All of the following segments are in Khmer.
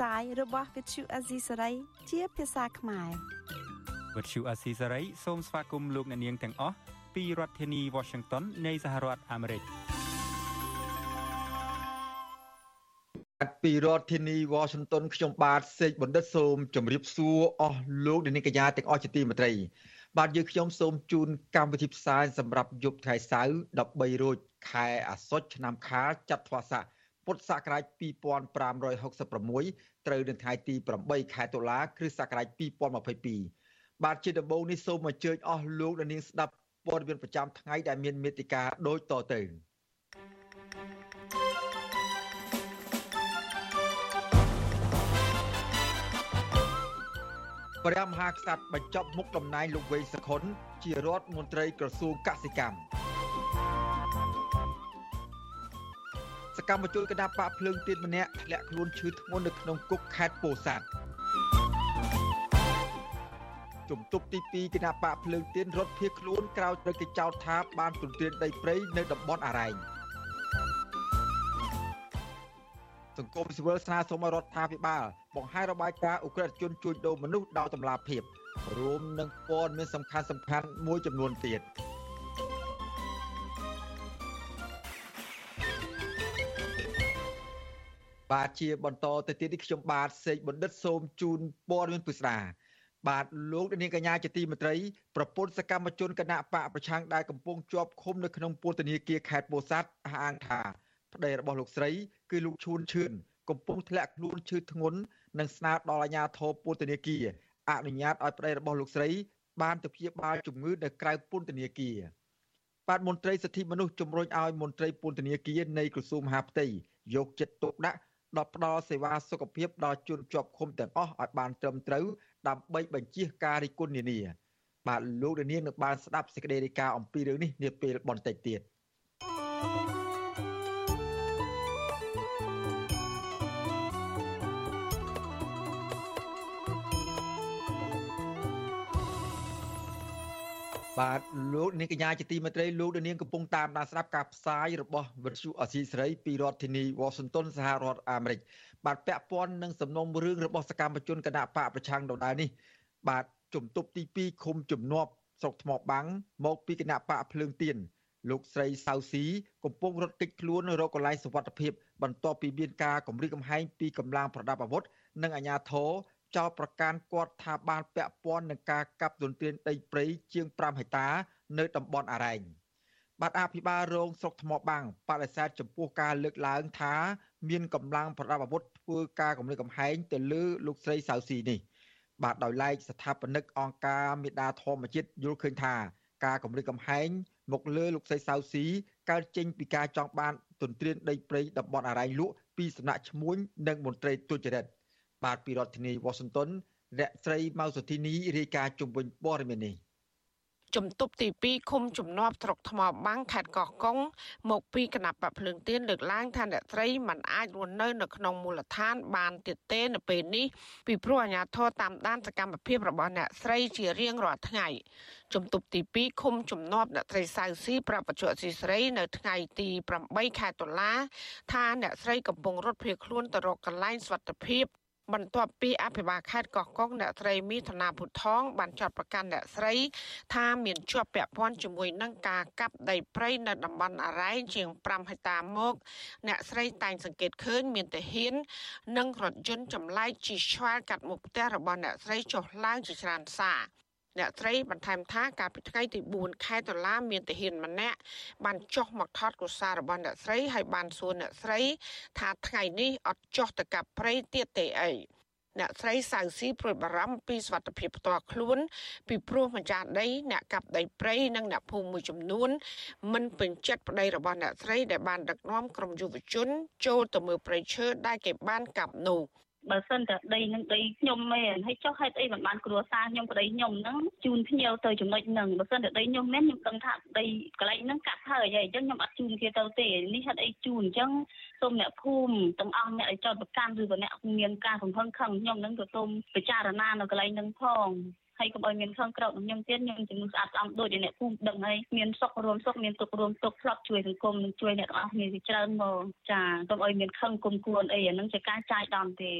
ផ្សាយរបស់ Vithu Azisari ជាភាសាខ្មែរវិទ្យុអាស៊ីសេរីសូមស្វាគមន៍លោកអ្នកនាងទាំងអស់ពីរដ្ឋធានី Washington នៃសហរដ្ឋអាមេរិកពីរដ្ឋធានី Washington ខ្ញុំបាទសេកបណ្ឌិតសូមជម្រាបសួរអស់លោកអ្នកនាងកញ្ញាទាំងអស់ជាទីមេត្រីបាទយើងខ្ញុំសូមជូនកម្មវិធីផ្សាយសម្រាប់យប់ថ្ងៃសៅរ៍13រោចខែអាសត់ឆ្នាំខាលចត្វាស័ក ពុទ្ធសករាជ2566ត្រូវនៅថ្ងៃទី8ខែតុលាគ្រិស្តសករាជ2022បាទជាដំបូងនេះសូមអញ្ជើញអស់លោកអ្នកនាងស្ដាប់ព័ត៌មានប្រចាំថ្ងៃដែលមានមេតិការដូចតទៅព្រះមហាក្សត្របញ្ចប់មុខតំណែងលោកវេសខុន ជារដ្ឋមន្ត្រីក្រសួងកសិកម្ម សកម្មជនគណបកភ្លើងទៀនម្នាក់ធ្លាក់ខ្លួនឈឺធ្ងន់នៅក្នុងគុកខេត្តពោធិ៍សាត់ជំទប់ទី2គណៈបកភ្លើងទៀនរត់ភៀសខ្លួនក្រោយត្រូវគេចោទថាបានទន្ទ្រានដីព្រៃនៅតំបន់អរ៉ែងសង្គមស៊ីវិលស្នើសុំឲ្យរដ្ឋាភិបាល បង្ហាញរបាយការណ៍អ ுக ្រិតជនជួញដូរមនុស្សដោយតម្លាភាពរួមនឹងព័ត៌មានសំខាន់សំខាន់មួយចំនួនទៀត។ បាទជាបន្តទៅទៀតនេះខ្ញុំបាទសេកបណ្ឌិតសូមជូនព័ត៌មានពិស្ដាបាទលោកនាងកញ្ញាជាទីមេត្រីប្រពន្ធសកម្មជនគណៈបកប្រឆាំងដែលកំពុងជាប់ឃុំនៅក្នុងពន្ធនាគារខេត្តពោធិ៍សាត់អះអាងថាប្តីរបស់លោកស្រី គឺលោកឈួនឈឿនកំពុងធ្លាក់ខ្លួនឈឺធ្ងន់និងស្នើដល់អាជ្ញាធរពន្ធនាគារអនុញ្ញាតឲ្យប្តីរបស់លោកស្រី បានទៅព្យាបាលជំងឺនៅក្រៅពន្ធនាគារបាទមន្ត្រីសិទ្ធិមនុស្សជំរុញឲ្យមន្ត្រីពន្ធនាគារនៃក្រសួងមហាផ្ទៃយកចិត្តទុកដាក់ ដល់ផ្ដល់សេវាសុខភាពដល់ជនជាប់ឃុំទាំងអស់ឲ្យបានត្រឹមត្រូវដើម្បីបញ្ជៀសការរិះគន់នានាបាទលោកនាងនឹងបានស្ដាប់សេចក្តីរាយការណ៍អំពីរឿងនេះនាពេលបន្តិចទៀត បាទលោកនាងកញ្ញាជាទីមេត្រីលោកនាងកំពុងតាមដានស្ដាប់ការផ្សាយរបស់វិទ្យុអសីសេរីពីរដ្ឋធានី Washington សហរដ្ឋអាមេរិកបាទពាក់ព័ន្ធនឹងសំណុំរឿងរបស់សកម្មជនគណៈបកប្រឆាំងដដែលនេះ បាទជំទប់ទី2ឃុំជំនាប់ស្រុកថ្មបាំងមកពីគណៈបកភ្លើងទៀនលោកស្រីសៅស៊ីកំពុងរត់គេចខ្លួនរកកន្លែងសុវត្ថិភាពបន្ទាប់ពីមានការគម្រាមកំហែងពីកម្លាំងប្រដាប់អាវុធនិងអាជ្ញាធរ ចោទប្រកាន់គាត់ថាបានពាក់ព័ន្ធនឹងការកាប់ទន្ទ្រានដីព្រៃជាង5ហិកតា នៅតំបន់អរ៉ែងបាទអភិបាលរងស្រុកថ្មបាំងបដិសេធចំពោះការលើកឡើងថាមានកម្លាំងប្រដាប់អាវុធធ្វើការគំរាមកំហែងទៅលើលោកស្រីសៅស៊ីនេះបាទដោយឡែកស្ថាបនិកអង្គការមេដាធម្មជាតិយល់ឃើញថាការគំរាមកំហែងមកលើលោកស្រីសៅស៊ីកើតចេញពីការចង់បានទន្ទ្រានដីព្រៃតំបន់អរ៉ែងលក់ពីសំណាក់ឈ្មួញនិងមន្ត្រីទុច្ចរិត បាទពីរដ្ឋធានី Washington អ្នកស្រីម៉ៅសុធីនីរាយការណ៍ជុំវិញព័ត៌មាននេះជំទប់ទី2ឃុំជំនាប់ស្រុកថ្មបាំងខេត្តកោះកុងមកពីគណៈបកភ្លើងទៀនលើកឡើងថាអ្នកស្រីមិនអាចរស់នៅនៅក្នុងមូលដ្ឋានបានទៀតទេនៅពេលនេះពីព្រោះអាជ្ញាធរតាមដានសកម្មភាពរបស់អ្នកស្រីជារៀងរាល់ថ្ងៃជំទប់ទី2ឃុំជំនាប់អ្នកស្រីសៅស៊ីប្រាប់បច្ចុប្បន្នស៊ីស្រីនៅថ្ងៃទី8ខែតុលាថាអ្នកស្រីកំពុងរត់ភៀសខ្លួនទៅរកកន្លែងសុវត្ថិភាព បន្ទាប់ពីអភិបាលខេត្តកោះកុងអ្នកស្រីមីធនាភុថងបានចាត់ប្រកាសអ្នកស្រីថាមានជាប់ពាក់ព័ន្ធជាមួយនឹងការកាប់ដីព្រៃនៅតំបន់អរ៉ៃជាង5ហិកតាមក អ្នកស្រីតែងសង្កេតឃើញមានទាហាន និងរថយន្តចម្លែកជិះឆ្វាលកាត់មុខផ្ទះរបស់អ្នកស្រីចុះឡើងជាច្រើនសារ អ្នកស្រីបន្ថែមថាកាលពីថ្ងៃទី4ខែតុលាមានទាហានម្នាក់បានចុះមកថតកុសាររបស់អ្នកស្រីហើយបានសួរអ្នកស្រីថាថ្ងៃនេះអត់ចុះទៅកាប់ព្រៃទៀតទេអីអ្នកស្រីសៅស៊ីព្រួយបារម្ភពីសុវត្ថិភាពផ្ទាល់ខ្លួន ពីព្រោះម្ចាស់ដី អ្នកកាប់ដីព្រៃនិងអ្នកភូមិមួយចំនួនមិនពេញចិត្តប្តីរបស់អ្នកស្រីដែលបានដឹកនាំក្រុមយុវជន ចូលទៅមើលព្រៃឈើដែលគេបានកាប់នោះ។ បើសិនតែដីនឹងដីខ្ញុំមែនហើយចុះហេតុអីមិនបានគ្រួសារខ្ញុំប្តីខ្ញុំហ្នឹងជូនភ្ញៀវទៅចំណុចហ្នឹងបើសិនតែដីខ្ញុំមែនខ្ញុំដឹងថាដីកន្លែងហ្នឹងកាត់ហើយហើយអញ្ចឹងខ្ញុំអត់ជូនគេទៅទេនេះហេតុអីជូនអញ្ចឹងសូមអ្នកភូមិទាំងអស់អ្នកដែលចោតប្រកាន់ឬក៏អ្នកមានការកំហឹងខឹងខ្ញុំហ្នឹងក៏សូមពិចារណានៅកន្លែងហ្នឹងផង ហើយកុំឲ្យមានខឹងក្រោកនឹងខ្ញុំទៀតខ្ញុំជំនួសស្អាតស្អំដូចអ្នកភូមិដឹងហើយមានសុខរួមសុខមានទុក្ខរួមទុក្ខធ្លាប់ជួយសង្គមនិងជួយអ្នកទាំងអស់គ្នាជាច្រើនមកចាកុំឲ្យមានខឹងគុំគួនអីអាហ្នឹងជាការចាយដំទេ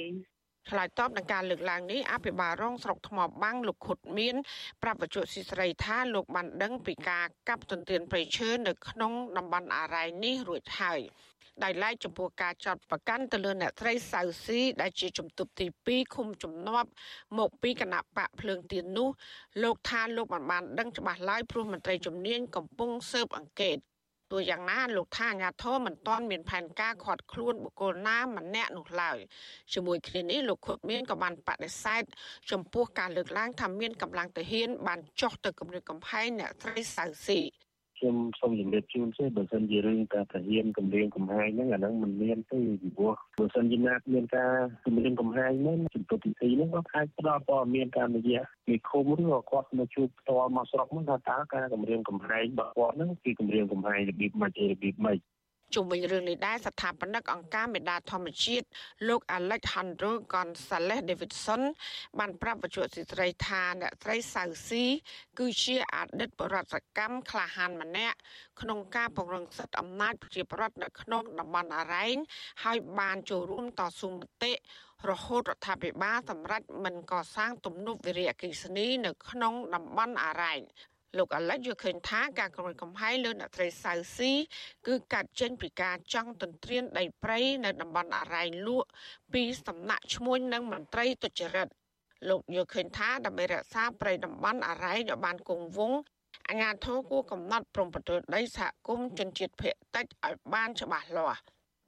ឆ្លើយតបនឹងការលើកឡើងនេះអភិបាលរងស្រុកថ្មបាំងលោកខុតមាន ប្រាប់បច្ចុប្បន្នស៊ីស្រីថាលោកបានដឹងពីការកាប់ទន្ទ្រានព្រៃឈើនៅក្នុងតំបន់អារ៉ៃនេះរួចហើយ ដោយឡែកចំពោះការចាត់ប្រកាន់ទៅលើអ្នកត្រីសៅស៊ីដែលជាជំទប់ទី2ឃុំជំនាប់មកពីគណៈបកភ្លើងទៀននោះលោកថាលោកមិនបានដឹងច្បាស់ឡើយព្រោះមន្ត្រីជំនាញកំពុងស៊ើបអង្កេតទោះយ៉ាងណាលោកថាអាញាធមមិនទាន់មានផែនការខាត់ខ្លួនបុគ្គលណាម្នាក់នោះឡើយជាមួយគ្នានេះលោកខុតមានក៏បានបដិសេធចំពោះការលើកឡើងថាមានកម្លាំងទាហានបានចុះទៅគម្រាមកំហែងអ្នកត្រីសៅស៊ី ខ្ញុំសូមជម្រាបជូនទេបើសិនជារឿងការប្រហានគម្រាមកំហែងហ្នឹងអាហ្នឹងមិនមានទេពីព្រោះបើសិនជាណាមានការគម្រាមកំហែងហ្នឹងជំទប់ទី2ហ្នឹងក៏អាចផ្ដល់ព័ត៌មានតាមរយៈពីឃុំឬក៏គាត់មកជួបផ្ទាល់មកស្រុកហ្នឹងថាតើការគម្រាមកំហែងរបស់គាត់ហ្នឹងគឺគម្រាមកំហែងរបៀបម៉េចរបៀបម៉េច ជុំវិញរឿងនេះដែរស្ថាបនិកអង្គការមេដាធម្មជាតិលោក Alejandro Gonzalez Davidson បានប្រាប់វិទ្យុសិត្រីថាអ្នកត្រីសៅស៊ីគឺជាអតីតបរិសកម្មក្លាហានម្នាក់ក្នុងការពង្រឹងសិទ្ធិអំណាចប្រជាប្រដ្ឋនៅក្នុងតំបន់អរ៉ែងហើយបានចូលរួមតស៊ូមតិរហូតរដ្ឋាភិបាលសម្រេចមិនកសាងទំនប់វារីអគ្គិសនីនៅក្នុងតំបន់អរ៉ែង លោកអាឡិចយល់ឃើញថាការគម្រាមកំហែងលើអ្នកត្រីសៅស៊ីគឺកាត់ចេញពីការចង់ទន្ទ្រានដីព្រៃនៅតំបន់អរ៉ៃលក់ពីសំណាក់ឈ្មួញនិងមន្ត្រីទុច្ចរិតលោកយល់ឃើញថាដើម្បីរក្សាព្រៃតំបន់អរ៉ៃឲ្យបានគង់វង្សអាជ្ញាធរគួរកំណត់ព្រំប្រទល់ដីសហគមន៍ជនជាតិភៀតតិចឲ្យបានច្បាស់លាស់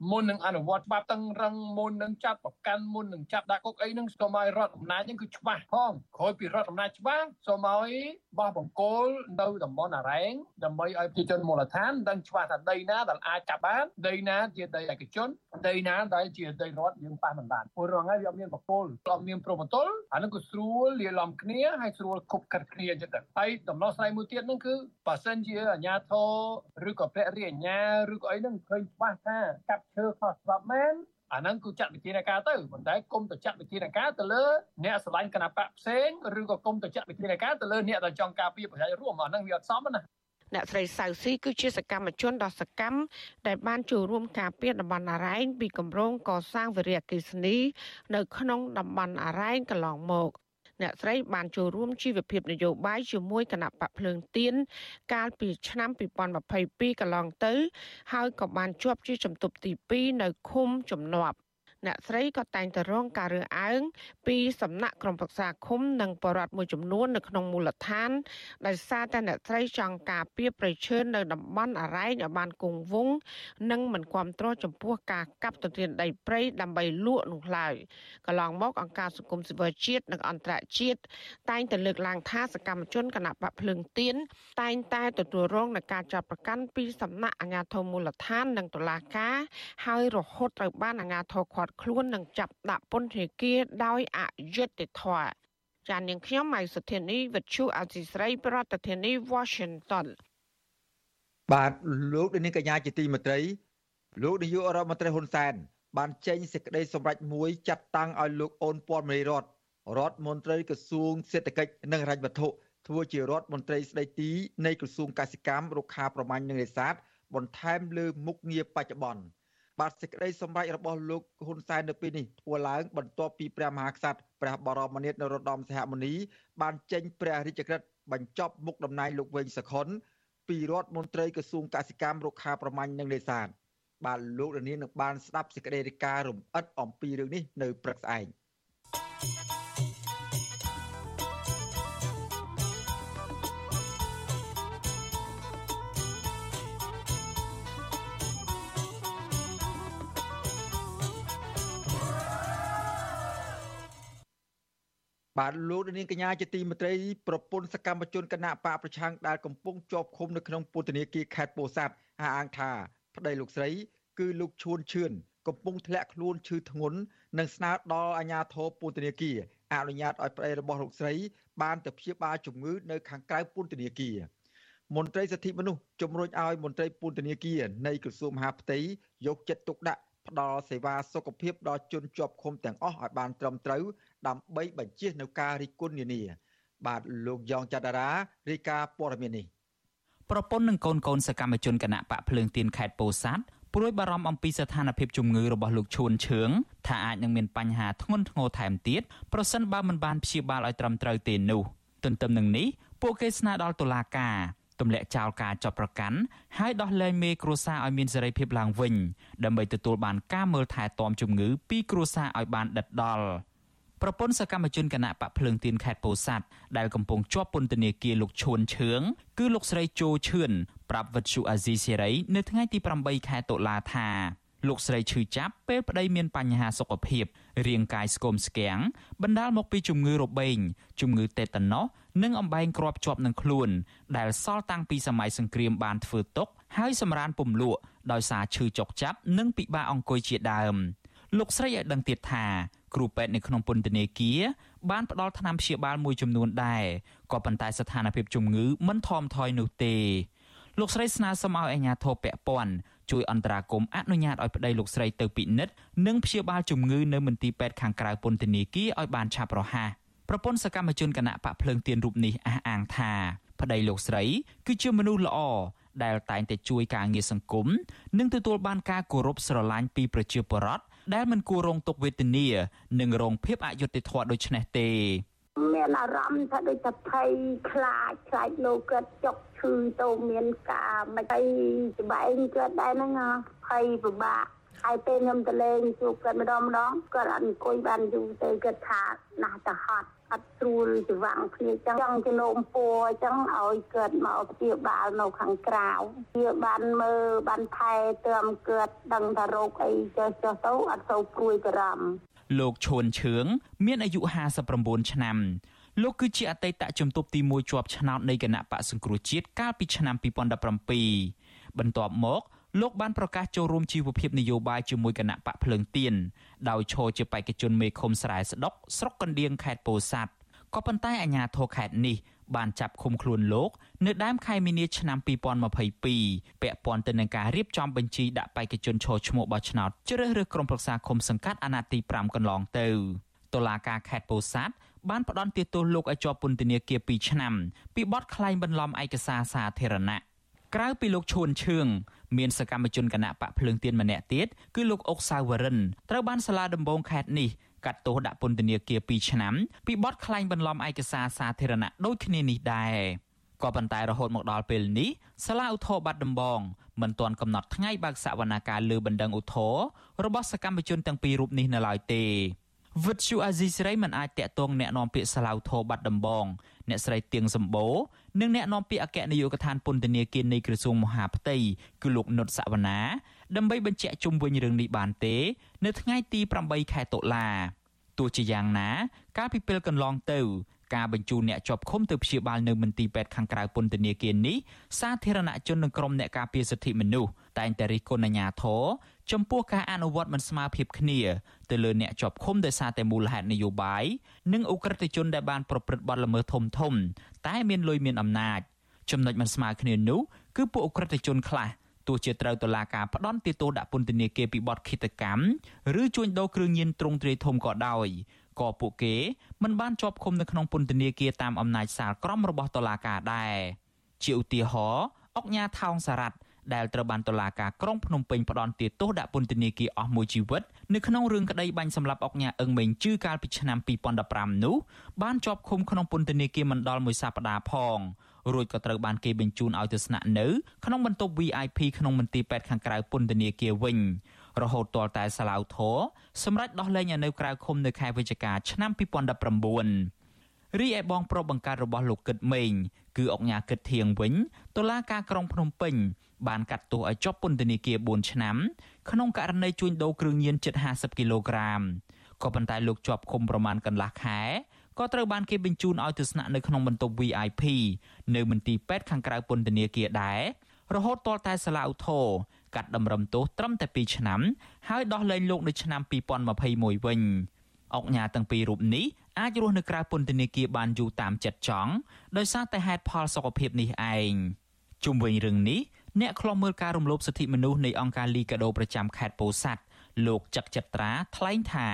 មុននឹងអនុវត្តច្បាប់តឹងរឹងមុននឹងចាប់ប្រកាន់មុននឹងចាប់ដាក់គុកអីហ្នឹងសូមឲ្យរដ្ឋអំណាចហ្នឹងគឺច្បាស់ផងក្រោយពីរដ្ឋអំណាចច្បាស់សូមឲ្យបោះបង្គោលនៅតំបន់អរ៉ែងដើម្បីឲ្យប្រជាជនមូលដ្ឋានដឹងច្បាស់ថាដីណាដែលអាចចាប់បានដីណាជាដីឯកជនដីណាដែលជាដីរដ្ឋយើងប៉ះមិនបានព្រោះរងហើយវាអត់មានបង្គោលអត់មានព្រមត្តលអាហ្នឹងគឺស្រួលលាយឡំគ្នាហើយស្រួលគប់កាត់គ្នាអញ្ចឹងទៅហើយដំណោះស្រាយមួយទៀតហ្នឹងគឺបើសិនជាអាជ្ញាធរឬក៏ព្រះរាជអាជ្ញាឬក៏អីហ្នឹងឃើញច្បាស់ថាកាប់ ឈើខុសច្បាប់មែនអាហ្នឹងគឺចាត់វិធានការទៅប៉ុន្តែគុំទៅចាត់វិធានការទៅលើអ្នកស្រឡាញ់គណៈបកផ្សេងឬក៏គុំទៅចាត់វិធានការទៅលើអ្នកដែលចង់ការពារប្រយោជន៍រួមអាហ្នឹងវាអត់សមណាអ្នកស្រីសៅស៊ីគឺជាសកម្មជនដ៏សកម្មដែលបានចូលរួមការពារតំបន់អរ៉ែងពីគម្រោងកសាងវិរិយអគិសនី នៅក្នុងតំបន់អរ៉ែងកន្លងមក អ្នកស្រីបានចូលរួមជីវភាពនយោបាយជាមួយគណៈបកភ្លើងទៀនកាលពីឆ្នាំ2022កន្លងទៅ ហើយក៏បានជាប់ជាជំទប់ទី2នៅឃុំជំនាប់ អ្នកស្រីក៏តែងតែរងការរើសអើងពីសំណាក់ក្រុមប្រឹក្សាឃុំនិងបរដ្ឋមួយចំនួននៅក្នុងមូលដ្ឋានដោយសារតែអ្នកស្រីចង់ការពារប្រៃឈើនៅតំបន់អរ៉ែងឲ្យបានគង់វង្សនិងមិនគ្រប់គ្រងចំពោះការកាប់ទន្ទ្រានដីព្រៃដើម្បីលក់នោះឡើយកន្លងមកអង្គការសង្គមស៊ីវិលជាតិនិងអន្តរជាតិតែងតែលើកឡើងថាសកម្មជនគណៈបកភ្លើងទៀនតែងតែទទួលរងនឹងការចាប់ប្រកាន់ពីសំណាក់អាជ្ញាធរមូលដ្ឋាននិងតុលាការហើយរហូតត្រូវបានអាជ្ញាធរឃាត់ខ្លួននិងចាប់ដាក់ពន្ធនាគារដោយអយុត្តិធម៌ចាននាងខ្ញុំម៉ៃសុធានីវិទ្យុអសីស្រី ប្រធានាធិបតី Washington បាទលោកនាងកញ្ញាជាទីមេត្រីលោកនាយករដ្ឋមន្ត្រីហ៊ុនសែនបានចេញសេចក្តីសម្រេចមួយចាត់តាំងឲ្យលោកអូនពាន់មនីរតរដ្ឋមន្ត្រីក្រសួងសេដ្ឋកិច្ចនិងហិរញ្ញវត្ថុធ្វើជារដ្ឋមន្ត្រីស្ដីទីនៃក្រសួងកសិកម្មរុក្ខាប្រមាញ់និងនេសាទបន្ថែមលើមុខងារបច្ចុប្បន្ន បាទសេចក្តីសម្រេចរបស់លោកហ៊ុនសែននៅពេលនេះធ្វើឡើងបន្ទាប់ពីព្រះមហាក្សត្រព្រះបរមនាថនរោត្តមសីហមុនី បានចេញព្រះរាជក្រឹត្យបញ្ចប់មុខតំណែងលោកវិញសខុនពីរដ្ឋមន្ត្រីក្រសួងកសិកម្មរុក្ខាប្រមាញ់និងនេសាទបាទលោករនាងនឹងបានស្ដាប់សេចក្តីរាយការណ៍រំអិតអំពីរឿងនេះនៅព្រឹកស្អែក បាទលោកនាងកញ្ញាជាទីមេត្រីប្រពន្ធសកម្មជនគណៈបកប្រឆាំងដែលកំពុងជាប់ឃុំនៅក្នុងពន្ធនាគារខេត្តពោធិ៍សាត់អះអាងថាប្តីលោកស្រី គឺលោកឈួនឈឿនកំពុងធ្លាក់ខ្លួនឈឺធ្ងន់និងស្នើដល់អាជ្ញាធរពន្ធនាគារអនុញ្ញាតឲ្យប្តីរបស់លោកស្រី បានទៅព្យាបាលជំងឺនៅខាងក្រៅពន្ធនាគារមន្ត្រីសិទ្ធិមនុស្សជំរុញឲ្យមន្ត្រីពន្ធនាគារនៃក្រសួងមហាផ្ទៃយកចិត្តទុកដាក់ផ្ដល់សេវាសុខភាពដល់ជនជាប់ឃុំទាំងអស់ឲ្យបានត្រឹមត្រូវ ដើម្បីបញ្ជៀសនៅការរិះគន់នានា បាទលោកយ៉ងច័ន្ទរារាយការណ៍ព័ត៌មាននេះប្រពន្ធនិងកូនកូនសកម្មជនគណៈបកភ្លើងទៀនខេត្តពោធិ៍សាត់ព្រួយបារម្ភអំពីស្ថានភាពជំងឺរបស់លោកឈួនឈឿងថាអាចនឹងមានបញ្ហាធ្ងន់ធ្ងរថែមទៀតប្រសិនបើមិនបានព្យាបាលឲ្យត្រឹមត្រូវទេនោះទន្ទឹមនឹងនេះពួកគេស្នើដល់តុលាការទម្លាក់ចោលការចាប់ប្រកាន់ហើយដោះលែងមេគ្រួសារឲ្យមានសេរីភាពឡើងវិញដើម្បីទទួលបានការមើលថែទាំជំងឺពីគ្រួសារឲ្យបានដិតដល់ ប្រពន្ធសកម្មជនគណៈបកភ្លើងទៀនខេត្តពោធិ៍សាត់ដែលកំពុងជាប់ពន្ធនាគារលោកឈួនឈឿងគឺលោកស្រីជូឈឿនប្រាប់វិទ្យុអាស៊ីសេរីនៅថ្ងៃទី8ខែតុលាថាលោកស្រីឈឺចាប់ពេលប្តីមានបញ្ហាសុខភាពរាងកាយស្គមស្គាំងបណ្ដាលមកពីជំងឺរបេងជំងឺតេតាណូសនិងអំបែងគ្រាប់ជាប់នឹងខ្លួន ដែលសល់តាំងពីសម័យសង្គ្រាមបានធ្វើទុកហើយសម្រានពំលក់ដោយសារឈឺចុកចាប់និងពិបាកអង្គុយជាដើមលោកស្រីឲ្យដឹងទៀតថា គ្រូពេទ្យនៅក្នុងពន្ធនាគារបានផ្ដល់ថ្នាំព្យាបាលមួយចំនួនដែរក៏ប៉ុន្តែស្ថានភាពជំងឺមិនថមថយនោះទេលោកស្រីស្នើសុំឲ្យអាជ្ញាធរពាក់ព័ន្ធជួយអន្តរាគមន៍អនុញ្ញាតឲ្យប្តីលោកស្រីទៅពិនិត្យនិងព្យាបាលជំងឺនៅមន្ទីរពេទ្យខាងក្រៅពន្ធនាគារឲ្យបានឆាប់រហ័សប្រពន្ធសកម្មជនគណៈបកភ្លើងទៀនរូបនេះអះអាងថាប្តីលោកស្រី គឺជាមនុស្សល្អដែលតែងតែជួយការងារសង្គមនិងទទួលបានការគោរពស្រឡាញ់ពីប្រជាពលរដ្ឋ ដែលមិនគួររងទុក្ខវេទនានិងរងភាពអយុត្តិធម៌ដូចនេះទេមានអារម្មណ៍ថាដូចតែភ័យខ្លាចខ្លាចលោកគាត់ចុកឈឺទៅមានការមិនអីច្បាឯងគាត់ដែរហ្នឹងភ័យពិបាកហើយពេលខ្ញុំទៅលេងជួបគាត់ម្ដងម្ដងគាត់អត់អង្គុយបានយូរទៅគាត់ថាណាស់ទៅហត់ អត់ស្រួលច្រវាំងគ្នាចឹងចង់ជំនុំពួរចឹងឲ្យគាត់មកព្យាបាលនៅខាងក្រៅវាបានមើលបានថែទាំគាត់ដឹងថារោគអីចុះចុះទៅអត់សូវព្រួយបារម្ភលោកឈួនឈឿងមានអាយុ59ឆ្នាំលោកគឺជាអតីតជំទប់ទី1ជាប់ឆ្នោតនៃគណៈបកសង្គ្រោះជាតិកាលពីឆ្នាំ2017បន្ទាប់មក លោកបានប្រកាសចូលរួមជីវភាពនយោបាយជាមួយគណៈបកភ្លើងទៀនដោយឈរជាបេក្ខជនមេឃុំស្រែស្ដុកស្រុកកណ្ដៀងខេត្តពោធិ៍សាត់ក៏ប៉ុន្តែអាជ្ញាធរខេត្តនេះបានចាប់ឃុំខ្លួនលោកនៅដើមខែមីនាឆ្នាំ2022ពាក់ព័ន្ធទៅនឹងការរៀបចំបញ្ជីដាក់បេក្ខជនឈរឈ្មោះបោះឆ្នោតជ្រើសរើសក្រុមប្រឹក្សាឃុំសង្កាត់អាណត្តិទី5កន្លងទៅតុលាការខេត្តពោធិ៍សាត់បានផ្ដន្ទាទោសលោកឲ្យជាប់ពន្ធនាគារ2ឆ្នាំពីបទក្លែងបន្លំឯកសារសាធារណៈក្រៅពីលោកឈួនឈឿង មានសកម្មជនគណៈបកភ្លើងទៀនម្នាក់ទៀតគឺលោកអុកសាវរិនត្រូវបានសាលាដំបងខេត្តនេះកាត់ទោសដាក់ពន្ធនាគារ2ឆ្នាំពីបទក្លែងបន្លំឯកសារសាធារណៈដូចគ្នានេះដែរក៏ប៉ុន្តែរហូតមកដល់ពេលនេះសាលាឧទ្ធរបាត់ដំបងមិនទាន់កំណត់ថ្ងៃបើកសវនកម្មលើបណ្ដឹងឧទ្ធររបស់សកម្មជនទាំងពីររូបនេះនៅឡើយទេវិទ្យុអាស៊ីសេរីមិនអាចតាក់ទងแนะនាំពាក្យសាឡាវធរបាត់ដំបងអ្នកស្រីទៀងសម្បូរ និងអ្នកនាំពាក្យអគ្គនាយកដ្ឋានពន្ធនាគារនៃក្រសួងមហាផ្ទៃគឺលោកនុតសវណ្ណាដើម្បីបញ្ជាក់ជុំវិញរឿងនេះបានទេ នៅថ្ងៃទី8ខែតុលាទោះជាយ៉ាងណា កាលពីពេលកន្លងទៅ ការបញ្ជូនអ្នកជាប់ឃុំទៅព្យាបាលនៅមន្ទីរពេទ្យខាងក្រៅពន្ធនាគារនេះសាធារណជននិងក្រុមអ្នកការពារសិទ្ធិមនុស្សតែងតែរិះគន់អាជ្ញាធរចំពោះការអនុវត្តមិនស្មើភាពគ្នាទៅលើអ្នកជាប់ឃុំដោយសារតែមូលហេតុនយោបាយនិងអ ுக ្រិតជនដែលបានប្រព្រឹត្តបទល្មើសធំធំ តែមានលុយមានអំណាចចំណុចមិនស្មើគ្នានោះគឺពួកអ ுக ្រិតជនខ្លះទោះជាត្រូវតុលាការផ្ដន់ទោសដាក់ពន្ធនាគារពីបទឃាតកម្មឬជួញដូរគ្រឿងញៀនទ្រង់ទ្រាយធំក៏ដោយ ក៏ពួកគេមិនបានជាប់ឃុំនៅក្នុងពន្ធនាគារតាមអំណាចសាលក្រមរបស់តុលាការដែរជាឧទាហរណ៍អុកញ៉ាថោងសារ៉ាត់ដែលត្រូវបានតុលាការក្រុងភ្នំពេញផ្ដន្ទាទោសដាក់ពន្ធនាគារអស់មួយជីវិតនៅក្នុងរឿងក្តីបាញ់សម្លាប់អុកញ៉ាអឹងមេងជឺកាលពីឆ្នាំ2015នោះបានជាប់ឃុំក្នុងពន្ធនាគារមិនដល់មួយសប្តាហ៍ផងរួចក៏ត្រូវបានគេបញ្ជូនឲ្យទៅស្នាក់នៅក្នុងបន្ទប់ VIP ក្នុងមន្ទីរពេទ្យខាងក្រៅពន្ធនាគារវិញ រហូតទាល់តែសាឡាវធរសម្រាប់ដោះលែងឲ្យនៅក្រៅឃុំនៅខែវិច្ឆិកាឆ្នាំ2019រីឯបងប្រុសបង្កើតរបស់លោកគិតមេងគឺអុកញ៉ាគិតធៀងវិញតុលាការក្រុងភ្នំពេញបានកាត់ទោសឲ្យជាប់ពន្ធនាគារ4ឆ្នាំក្នុងករណីជួញដូរគ្រឿងញៀនជិត50គីឡូក្រាមក៏ប៉ុន្តែលោកជាប់ឃុំប្រមាណកន្លះខែក៏ត្រូវបានគេបញ្ជូនឲ្យទៅស្នាក់នៅក្នុងបន្ទប់ VIP នៅមន្ទីរពេទ្យខាងក្រៅពន្ធនាគារដែររហូតទាល់តែសាលាឧទ្ធរ កាត់តម្រឹមទោសត្រឹមតែ2ឆ្នាំហើយដោះលែងលោកនៅឆ្នាំ2021វិញអុកញ៉ាទាំងពីររូបនេះអាចរស់នៅក្រៅពន្ធនាគារបានយូរតាមចិត្តចង់ដោយសារតែហេតុផលសុខភាពនេះឯងជុំវិញរឿងនេះអ្នកខ្លំមើលការរំលោភសិទ្ធិមនុស្សនៃអង្គការលីកាដូប្រចាំខេត្តពោធិ៍សាត់លោកចឹកចិត្រាថ្លែងថា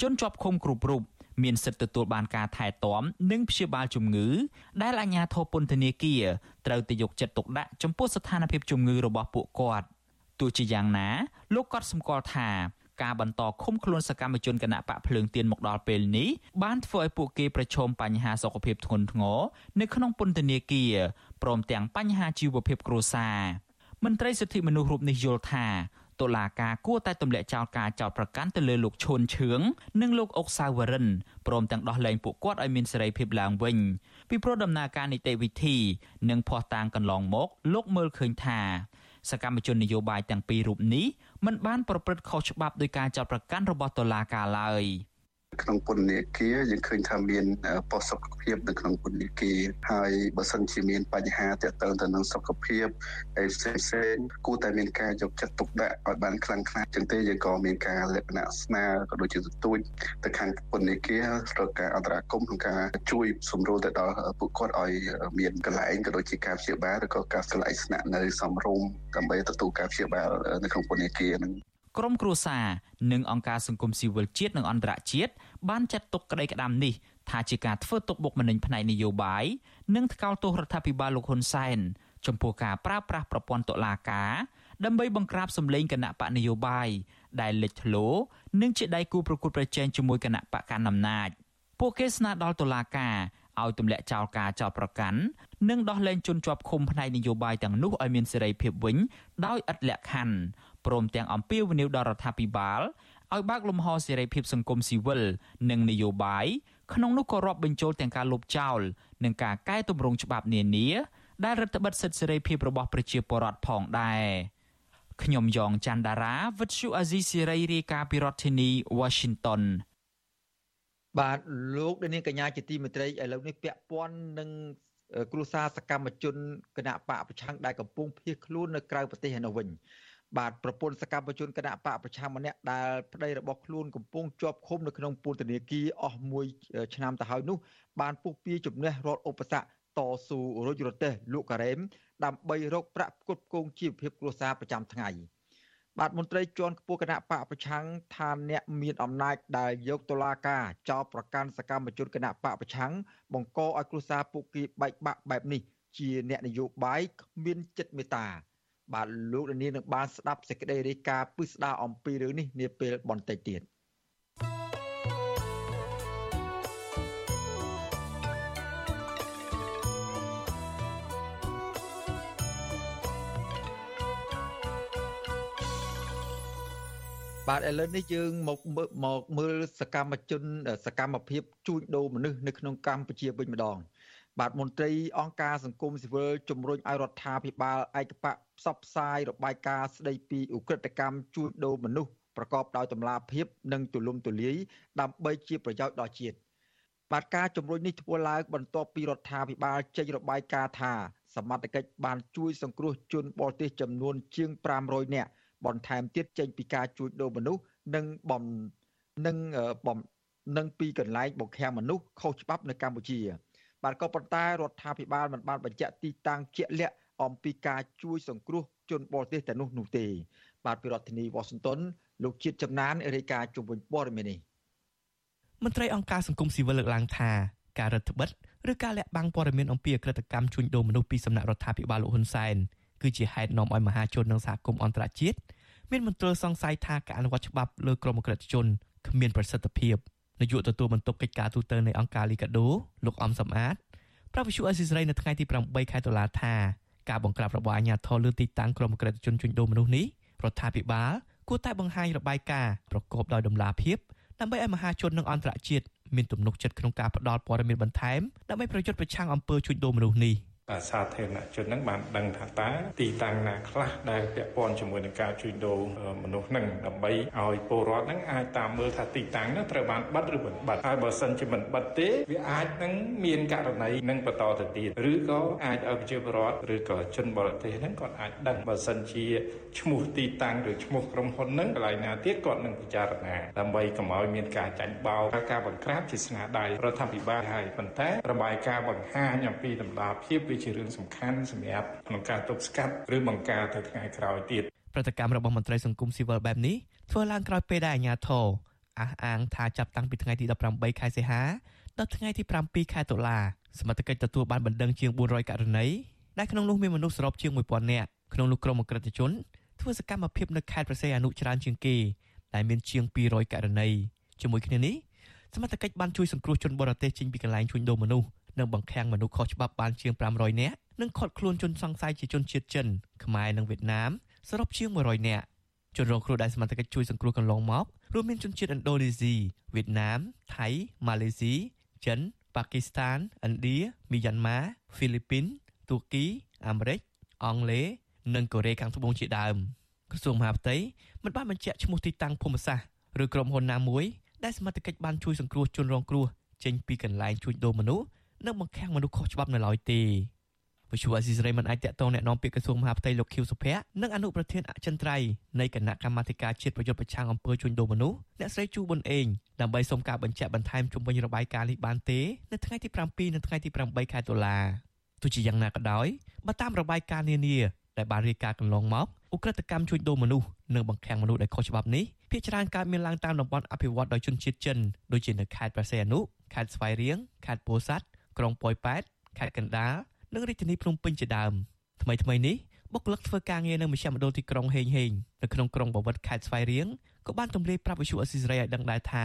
ជនជាប់ឃុំគ្រប់រូបមានសិទ្ធិទទួលបានការថែទាំនិងព្យាបាលជំងឺដែលអាជ្ញាធរពន្ធនាគារត្រូវតែយកចិត្តទុកដាក់ចំពោះស្ថានភាពជំងឺរបស់ពួកគាត់ ទោះជាយ៉ាងណាលោកក៏សម្គាល់ថាការបន្តឃុំខ្លួនសកម្មជនគណៈបកភ្លើងទៀនមកដល់ពេលនេះបានធ្វើឲ្យពួកគេប្រឈមបញ្ហាសុខភាពធ្ងន់ធ្ងរនៅក្នុងពន្ធនាគារព្រមទាំងបញ្ហាជីវភាពគ្រួសារមន្ត្រីសិទ្ធិមនុស្សរូបនេះយល់ថាតុលាការគួរតែទម្លាក់ចោលការចោទប្រកាន់ទៅលើលោកឈុនឈឿងនិងលោកអុកសាវរិនព្រមទាំងដោះលែងពួកគាត់ឲ្យមានសេរីភាពឡើងវិញពីព្រោះដំណើរការនីតិវិធីនិងភ័ស្តុតាងកន្លងមកលោកមើលឃើញថា សកម្មជននយោបាយទាំងពីររូបនេះមិនបានប្រព្រឹត្តខុសច្បាប់ដោយការចោទប្រកាន់របស់តុលាការឡើយ។ ក្នុងពន្ធនាគារយើងឃើញថាមានប៉ុស្តិ៍សុខភាពនៅក្នុងពន្ធនាគារហើយបើសិនជាមានបញ្ហាទាក់ទងទៅនឹងសុខភាពហើយផ្សេងផ្សេងគួរតែមានការយកចិត្តទុកដាក់ឲ្យបានខ្លាំងក្លាចឹងទេយើងក៏មានការលក្ខណៈស្នើក៏ដូចជាទទូចទៅខាងពន្ធនាគាររកការអន្តរាគមន៍ក្នុងការជួយសម្រួលទៅដល់ពួកគាត់ឲ្យមានកន្លែងក៏ដូចជាការព្យាបាលឬក៏ការស្លាយស្នាក់នៅសមរម្យដើម្បីទទួលការព្យាបាលនៅក្នុងពន្ធនាគារនឹងក្រមគ្រួសារនិងអង្គការសង្គមស៊ីវិលជាតិនិងអន្តរជាតិ បានចាត់ទុកក្តីក្តាំនេះថាជាការធ្វើទុកបុកម្នេញផ្នែកនយោបាយនិងថ្កោលទោសរដ្ឋាភិបាលលោកហ៊ុនសែនចំពោះការប្រើប្រាស់ប្រព័ន្ធតុលាការដើម្បីបង្ក្រាបសម្លេងគណៈបកនយោបាយដែលលេចធ្លោនិងជាដៃគូប្រកួតប្រជែងជាមួយគណៈបកកណ្ដាលអំណាចពួកគេស្នើដល់តុលាការឲ្យទម្លាក់ចោលការចោទប្រកាន់និងដោះលែងជនជាប់ឃុំផ្នែកនយោបាយទាំងនោះឲ្យមានសេរីភាពវិញដោយឥតលក្ខខណ្ឌព្រមទាំងអំពាវនាវដល់រដ្ឋាភិបាល ឲ្យបើកលំហសេរីភាពសង្គមស៊ីវិលនិងនយោបាយក្នុងនោះក៏រាប់បញ្ចូលទាំងការលុបចោលនិងការកែតម្រង់ច្បាប់នានាដែលរដ្ឋបិទសិទ្ធិសេរីភាពរបស់ប្រជាពលរដ្ឋផងដែរខ្ញុំយ៉ងច័ន្ទដារាវិទ្យុអាស៊ីសេរីរាយការណ៍ពីរដ្ឋធានី Washington បាទលោកនាងកញ្ញាជាទីមេត្រីឥឡូវនេះពាក់ព័ន្ធនឹងគ្រួសារសកម្មជនគណៈបកប្រឆាំងដែលកំពុងភៀសខ្លួននៅក្រៅប្រទេសឯនោះវិញ បាទប្រពន្ធសកម្មជនគណៈបកប្រឆាំងម្នាក់ដែលប្តីរបស់ខ្លួនកំពុងជាប់ឃុំនៅក្នុងពន្ធនាគារអស់មួយឆ្នាំទៅហើយនោះបានពុះពៀជំនះរាល់ឧបសគ្គតស៊ូរុចរទេសលោកការ៉េមដើម្បីរកប្រាក់ផ្គត់ផ្គង់ជីវភាពគ្រួសារប្រចាំថ្ងៃបាទមន្ត្រីជាន់ខ្ពស់គណៈបកប្រឆាំងថាអ្នកមានអំណាចដែលយកតុលាការចោទប្រកាន់សកម្មជនគណៈបកប្រឆាំងបង្កឲ្យគ្រួសារពួកគេបែកបាក់បែបនេះជាអ្នកនយោបាយគ្មានចិត្តមេត្តា បាទលោកលាននឹងបានស្ដាប់សេចក្តីរាយការណ៍ពិស្ដារអំពីរឿងនេះនាពេលបន្តិចទៀតបាទឥឡូវនេះយើងមកមកមើលសកម្មជន សកម្មភាពជួញដូរមនុស្សនៅក្នុងកម្ពុជាវិញម្ដង បាទមន្ត្រីអង្គការសង្គមស៊ីវិលជំរុញឲ្យរដ្ឋាភិបាលឯកបកផ្សព្វផ្សាយរបាយការណ៍ស្ដីពីឧក្រិដ្ឋកម្មជួញដូរមនុស្សប្រកបដោយតម្លាភាពនិងទូលំទូលាយដើម្បីជាប្រយោជន៍ដល់ជាតិបាទការជំរុញនេះធ្វើឡើងបន្ទាប់ពីរដ្ឋាភិបាលចេញរបាយការណ៍ថាសមត្ថកិច្ចបានជួយសង្គ្រោះជនបរទេសចំនួនជាង500នាក់បន្ថែមទៀតចេញពីការជួញដូរមនុស្សនិងបំនិងបំនិងពីកន្លែងបង្ខាំងមនុស្សខុសច្បាប់នៅកម្ពុជា បាទក៏ប៉ុន្តែរដ្ឋាភិបាលមិនបានបញ្ជាក់ទីតាំងជាក់លាក់អំពីការជួយសង្គ្រោះជនបរទេសតែនោះនោះទេបាទពីរដ្ឋធានីវ៉ាស៊ីនតោនលោកជាតិចំណានរាយការណ៍ជុំវិញព័ត៌មាននេះមន្ត្រីអង្គការសង្គមស៊ីវិលលើកឡើងថាការរដ្ឋបិទឬការលាក់បាំងព័ត៌មានអំពីអក្រិតកម្មជួញដូរមនុស្សពីសំណាក់រដ្ឋាភិបាលលោកហ៊ុនសែនគឺជាហេតុនាំឲ្យមហាជននិងសហគមន៍អន្តរជាតិមានមន្ទិលសង្ស័យថាការអនុវត្តច្បាប់លើក្រុមអក្រិតជនគ្មានប្រសិទ្ធភាព នាយកទទួលបន្ទុកកិច្ចការទូតនៃអង្គការលីកាដូលោកអំសំអាតប្រាប់វិសុអេស៊ីសរ៉ៃនៅថ្ងៃទី8ខែតុលាថាការបង្ក្រាបរបស់អាជ្ញាធរលើទីតាំងក្រុមក្រិតជនជួញដូរមនុស្សនេះរដ្ឋាភិបាលគួរតែបង្ហាញរបាយការណ៍ប្រកបដោយតម្លាភាពដើម្បីឲ្យមហាជននិងអន្តរជាតិមានទំនុកចិត្តក្នុងការផ្តល់ព័ត៌មានបន្ថែមដើម្បីប្រយុទ្ធប្រឆាំងអំពើជួញដូរមនុស្សនេះ។ សាធារណជននឹងបានដឹងថាតើទីតាំងណាខ្លះដែលពាក់ព័ន្ធជាមួយនឹងការជួញដូរមនុស្សនឹងដើម្បីឲ្យពលរដ្ឋនឹងអាចតាមមើលថាទីតាំងនោះត្រូវបានបិទឬមិនបិទហើយបើសិនជាមិនបិទទេវាអាចនឹងមានករណីនឹងបន្តទៅទៀតឬក៏អាចឲ្យប្រជាពលរដ្ឋឬក៏ជនបរទេសនឹងគាត់អាចដឹងបើសិនជាឈ្មោះទីតាំងឬឈ្មោះក្រុមហ៊ុននឹងកន្លែងណាទៀតគាត់នឹងពិចារណាដើម្បីកុំឲ្យមានការចាញ់បោកការបង្ក្រាបជាស្នាដៃរដ្ឋាភិបាលហើយប៉ុន្តែរបាយការណ៍បង្ហាញអំពីតម្លាភាពវាជារឿងសំខាន់សម្រាប់ក្នុងការទប់ស្កាត់ឬបង្ការទៅថ្ងៃក្រោយទៀតប្រតិកម្មរបស់មន្ត្រីសង្គមស៊ីវិលបែបនេះធ្វើឡើងក្រោយពេលដែលអាជ្ញាធរអះអាងថាចាប់តាំងពីថ្ងៃទី18ខែសីហាដល់ថ្ងៃទី7ខែតុលាសមត្ថកិច្ចទទួលបានបណ្ដឹងជាង400ករណីដែលក្នុងនោះមានមនុស្សសរុបជាង1000នាក់ក្នុងនោះក្រុមអក្រិតជនធ្វើធ្វើសកម្មភាពនៅខេត្តប្រសេអនុច្រើនជាងគេដែលមានជាង200ករណីជាមួយគ្នានេះសមត្ថកិច្ចបានជួយសង្គ្រោះជនបរទេសចេញពីកន្លែងជួញដូរមនុស្ស និងបង្ខាំងមនុស្សខុសច្បាប់បានជាង500នាក់និងឃាត់ខ្លួនជនសង្ស័យជាជនជាតិចិនខ្មែរនិងវៀតណាមសរុបជាង100នាក់ជនរងគ្រោះដែលសមត្ថកិច្ចជួយសង្គ្រោះកន្លងមករួមមានជនជាតិឥណ្ឌូនេស៊ីវៀតណាមថៃម៉ាឡេស៊ីចិនប៉ាគីស្ថានឥណ្ឌាមីយ៉ាន់ម៉ាហ្វីលីពីនទួរគីអាមេរិកអង់គ្លេសនិងកូរ៉េខាងត្បូងជាដើមក្រសួងមហាផ្ទៃមិនបានបញ្ជាក់ឈ្មោះទីតាំងភូមិសាស្ត្រឬក្រុមហ៊ុនណាមួយដែលសមត្ថកិច្ចបានជួយសង្គ្រោះជនរងគ្រោះចេញពីកន្លែងជួញដូរមនុស្ស និងបង្ខាំងមនុស្សខុសច្បាប់នៅឡើយទេវិទ្យុអស៊ីសេរីមិនអាចតកតងแนะនាំពាក្យក្រសួងមហាផ្ទៃលោកខៀវសុភ័ក្រនិងអនុប្រធានអចិន្ត្រៃយ៍នៃគណៈកម្មាធិការជាតិប្រយុទ្ធប្រឆាំងអំពើជួញដូរមនុស្សអ្នកស្រីជូប៊ុនអេងដើម្បីសុំការបញ្ជាក់បន្ថែមជុំវិញរបាយការណ៍នេះបានទេនៅថ្ងៃទី7និងថ្ងៃទី8ខែតុលាទោះជាយ៉ាងណាក៏ដោយបើតាមរបាយការណ៍នានាដែលបានរាយការណ៍កន្លងមកឧក្រិដ្ឋកម្មជួញដូរមនុស្សនិងបង្ខាំងមនុស្សដោយខុសច្បាប់នេះភាគច្រើនកើតមានឡើងតាមតំបន់អភិវឌ្ឍដោយជនជាតិចិនដូចជានៅខេត្តប្រសេអនុខេត្តស្វាយរៀងខេត្តពោធិ៍សាត់ ក្រុងប៉ោយប៉ែតខេត្តកណ្ដាលនិងរាជធានីភ្នំពេញជាដើមថ្មីថ្មីនេះបុគ្គលិកធ្វើការងារនៅមជ្ឈមណ្ឌលទីក្រុងហេងហេងនៅក្នុងក្រុងបាវិតខេត្តស្វាយរៀងក៏បានទម្លាយប្រាប់វិសុអស៊ីសេរីឲ្យដឹងដែរថា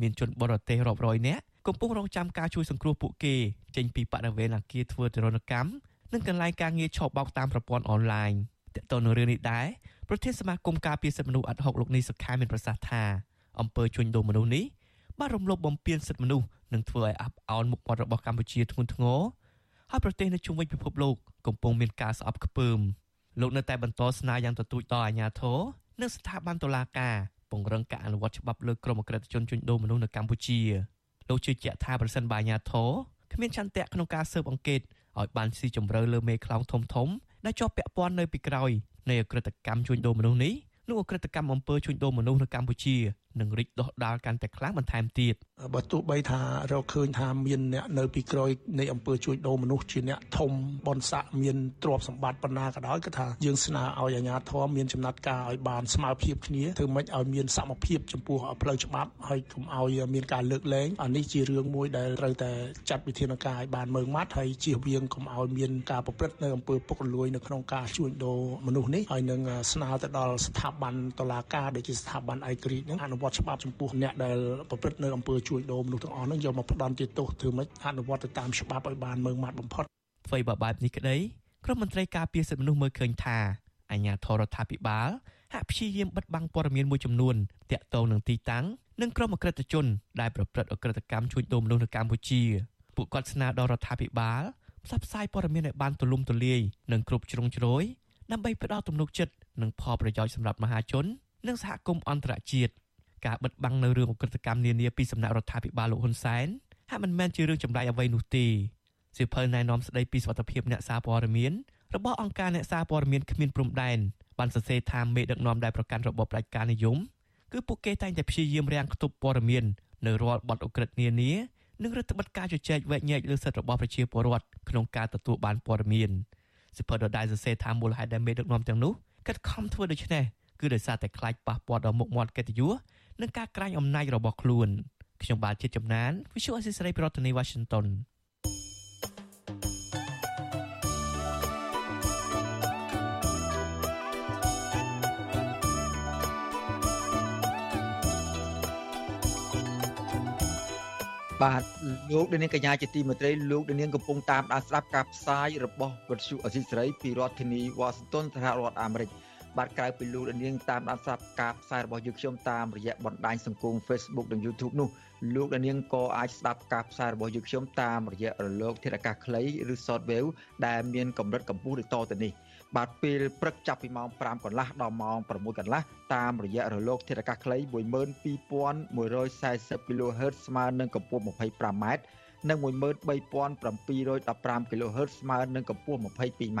មានជនបរទេសរាប់រយនាក់កំពុងរងចាំការជួយសង្គ្រោះពួកគេចេញពីបរិវេណអគារធ្វើទរណកម្មនិងកន្លែងការងារឆបោកតាមប្រព័ន្ធអនឡាញតើតើនៅរឿងនេះដែរប្រធានសមាគមការពារសិទ្ធិមនុស្សអាត់ហុកលោកនេះសុខាមានប្រសាសន៍ថាអំពើជួញដូរមនុស្សនេះ បានរំលោភបំពានសិទ្ធិមនុស្សនិងធ្វើឲ្យអាប់អោនមុខមាត់របស់កម្ពុជាធ្ងន់ធ្ងរហើយប្រទេសនៅជុំវិញពិភពលោកកំពុងមានការស្អប់ខ្ពើមលោកនៅតែបន្តស្នើយ៉ាងទទូចដល់អាជ្ញាធរនិងស្ថាប័នតុលាការពង្រឹងការអនុវត្តច្បាប់លើក្រុមអក្រិតជនជួញដូរមនុស្សនៅកម្ពុជាលោកជឿជាក់ថាប្រសិនបើអាជ្ញាធរគ្មានចន្ទៈក្នុងការស៊ើបអង្កេតឲ្យបានស៊ីជម្រៅលើមេខ្លោងធំធំដែលជាប់ពាក់ព័ន្ធនៅពីក្រោយនៃអក្រិតកម្មជួញដូរមនុស្សនេះនោះអក្រិតកម្មអំពើជួញដូរមនុស្សនៅកម្ពុជានឹងរីកដុះដាលកាន់តែខ្លាំងបន្ថែមទៀតបើទោះបីថារកឃើញថាមានអ្នកនៅពីក្រោយនៃអំពើជួញដូរមនុស្សជាអ្នកធំបនស័កមានទ្រព្យសម្បត្តិប៉ុណ្ណាក៏ដោយគឺថាយើងស្នើឲ្យអាជ្ញាធរមានចំណាត់ការឲ្យបានស្មើភាពគ្នាធ្វើម៉េចឲ្យមានសមភាពចំពោះផ្លូវច្បាប់ហើយកុំឲ្យមានការលើកលែងអានេះជារឿងមួយដែលត្រូវតែចាត់វិធានការឲ្យបានមើងម៉ាត់ហើយជៀសវាងកុំឲ្យមានការប្រព្រឹត្តនៅអំពើពុករលួយនៅក្នុងការជួញដូរមនុស្សនេះហើយនឹងស្នើទៅដល់ស្ថាប័នតុលាការដែលជាស្ថាប័នឯករាជ្យនឹងអនុវត្តច្បាប់ចំពោះអ្នកដែលប្រព្រឹត្តនៅអំពើជួញដូរមនុស្សទាំងអស់ហ្នឹងយកមកផ្ដន់ទោសធ្វើម៉េចអនុវត្តទៅតាមច្បាប់ឲ្យបានមើងម៉ាត់បំផុតអ្វីបើបែបនេះក្តីក្រុមមន្ត្រីការពារសិទ្ធិមនុស្សមើលឃើញថាអាជ្ញាធររដ្ឋាភិបាលហាក់ព្យាយាមបិទបាំងព័ត៌មានមួយចំនួនទាក់ទងនឹងទីតាំងនិងក្រុមអក្រិតជនដែលប្រព្រឹត្តអក្រិតកម្មជួញដូរមនុស្សនៅកម្ពុជាពួកគាត់ស្នើដល់រដ្ឋាភិបាលផ្សព្វផ្សាយព័ត៌មានឲ្យបានទូលំទូលាយនិងគ្រប់ជ្រុងជ្រោយដើម្បីផ្ដល់ទំនុកចិត្តនិងផលប្រយោជន៍សម្រាប់មហាជន និងសហគមន៍អន្តរជាតិ ការបិទបាំងនៅរឿងអក្រិតកម្មនានាពីសំណាក់រដ្ឋាភិបាលលោកហ៊ុនសែនហាក់មិនមែនជារឿងចម្លែកអ្វីនោះទេសៀវភៅណែនាំស្ដីពីសុខភាពអ្នកសារព័ត៌មានរបស់អង្គការអ្នកសារព័ត៌មានគ្មានព្រំដែនបានសរសេរថាមេដឹកនាំដែលប្រកាន់របបផ្ដាច់ការនិយមគឺពួកគេតែងតែព្យាយាមរាំងខ្ទប់ព័ត៌មាននៅរាល់បទអក្រិតនានានិងរដ្ឋបတ်ការជជែកវែកញែកលើសិទ្ធិរបស់ប្រជាពលរដ្ឋក្នុងការទទួលបានព័ត៌មានសិភើដដែលសរសេរថាមូលហេតុដែលមេដឹកនាំទាំងនោះខិតខំធ្វើដូច្នេះគឺដោយសារតែខ្លាចប៉ះពាល់ដល់មុខមាត់កិត្តិយស និងការក្រាញអំណាចរបស់ខ្លួនខ្ញុំបាទជាចំណាន Visual Assisray ប្រធានាទី Washington បាទលោកនាងកញ្ញាជាទីមេត្រីលោកនាងកំពុងតាមដានស្ដាប់ការផ្សាយរបស់វិទ្យុអសីសេរីពីរដ្ឋធានីវ៉ាស៊ីនតោនសហរដ្ឋអាមេរិក បាទក្រៅពីលោកនាងតាមដានស្ដាប់ការផ្សាយរបស់យើងខ្ញុំតាមរយៈបណ្ដាញសង្គម Facebook និង YouTube នោះលោកនាងក៏អាចស្ដាប់ការផ្សាយរបស់យើងខ្ញុំតាមរយៈរលក ធាតុអាកាសខ្លីឬ Shortwave ដែលមានកម្រិតកម្ពស់ដូចតទៅនេះបាទពេលព្រឹកចាប់ពីម៉ោង5កន្លះដល់ម៉ោង6កន្លះតាមរយៈរលកធាតុអាកាសខ្លី12140 kHz ស្មើនឹងកម្ពស់ 25m និង13715 kHz ស្មើនឹងកម្ពស់ 22m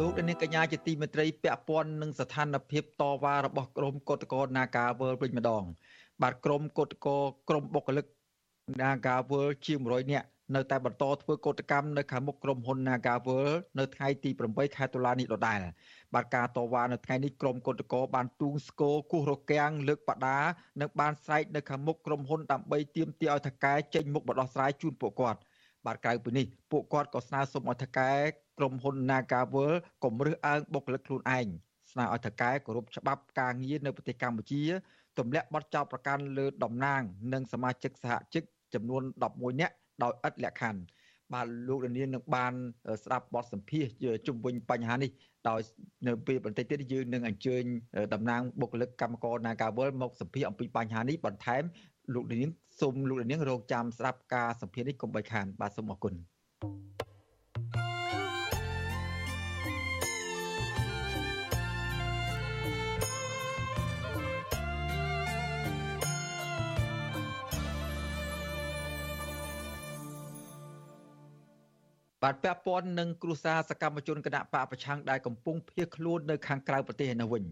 លោកនាងកញ្ញាជាទីមេត្រីពាក់ព័ន្ធនឹងស្ថានភាពតវ៉ារបស់ក្រុមកោតក្រ Nagawal វិញម្ដង បាទក្រុមកោតក្រក្រុមបុគ្គលិក Nagawal ជាង100នាក់នៅតែបន្តធ្វើកោតកម្មនៅខាងមុខក្រុមហ៊ុន Nagawal នៅថ្ងៃទី8ខែតុលានេះដដែលបាទការតវ៉ានៅថ្ងៃនេះក្រុមកោតក្របានទូងស្គរគោះរកាំងលើកបដានិងបានស្រែកនៅខាងមុខក្រុមហ៊ុនដើម្បីទាមទារឲ្យថកែចេញមុខបដោះស្រាយជូនពួកគាត់បាទក្រៅពីនេះពួកគាត់ក៏ស្នើសុំឲ្យថកែ ក្រុមហ៊ុន Nagawal កុំរើសអើងបុគ្គលិកខ្លួនឯងស្នើឲ្យថកែគោរពច្បាប់ការងារនៅប្រទេសកម្ពុជាទម្លាក់បទចោទប្រកាន់លើតំណាង និងសមាជិកសហជីពចំនួន11នាក់ដោយឥតលក្ខខណ្ឌបាទលោកលាននឹងបានស្ដាប់បទសម្ភាសជុំវិញបញ្ហានេះដោយនៅពេលបន្តិចទៀតយើងនឹងអញ្ជើញតំណាងបុគ្គលិកកម្មករ Nagawal មកសម្ភាសអំពីបញ្ហានេះបន្ថែមលោកលានសូមលោកលានរងចាំស្ដាប់ការសម្ភាសនេះកុំបីខានបាទសូមអរគុណ thank you បាទពាក់ព័ន្ធនឹងគ្រួសារសកម្មជនគណៈបកប្រឆាំងដែលកំពុងភៀសខ្លួននៅខាងក្រៅប្រទេសនៅវិញ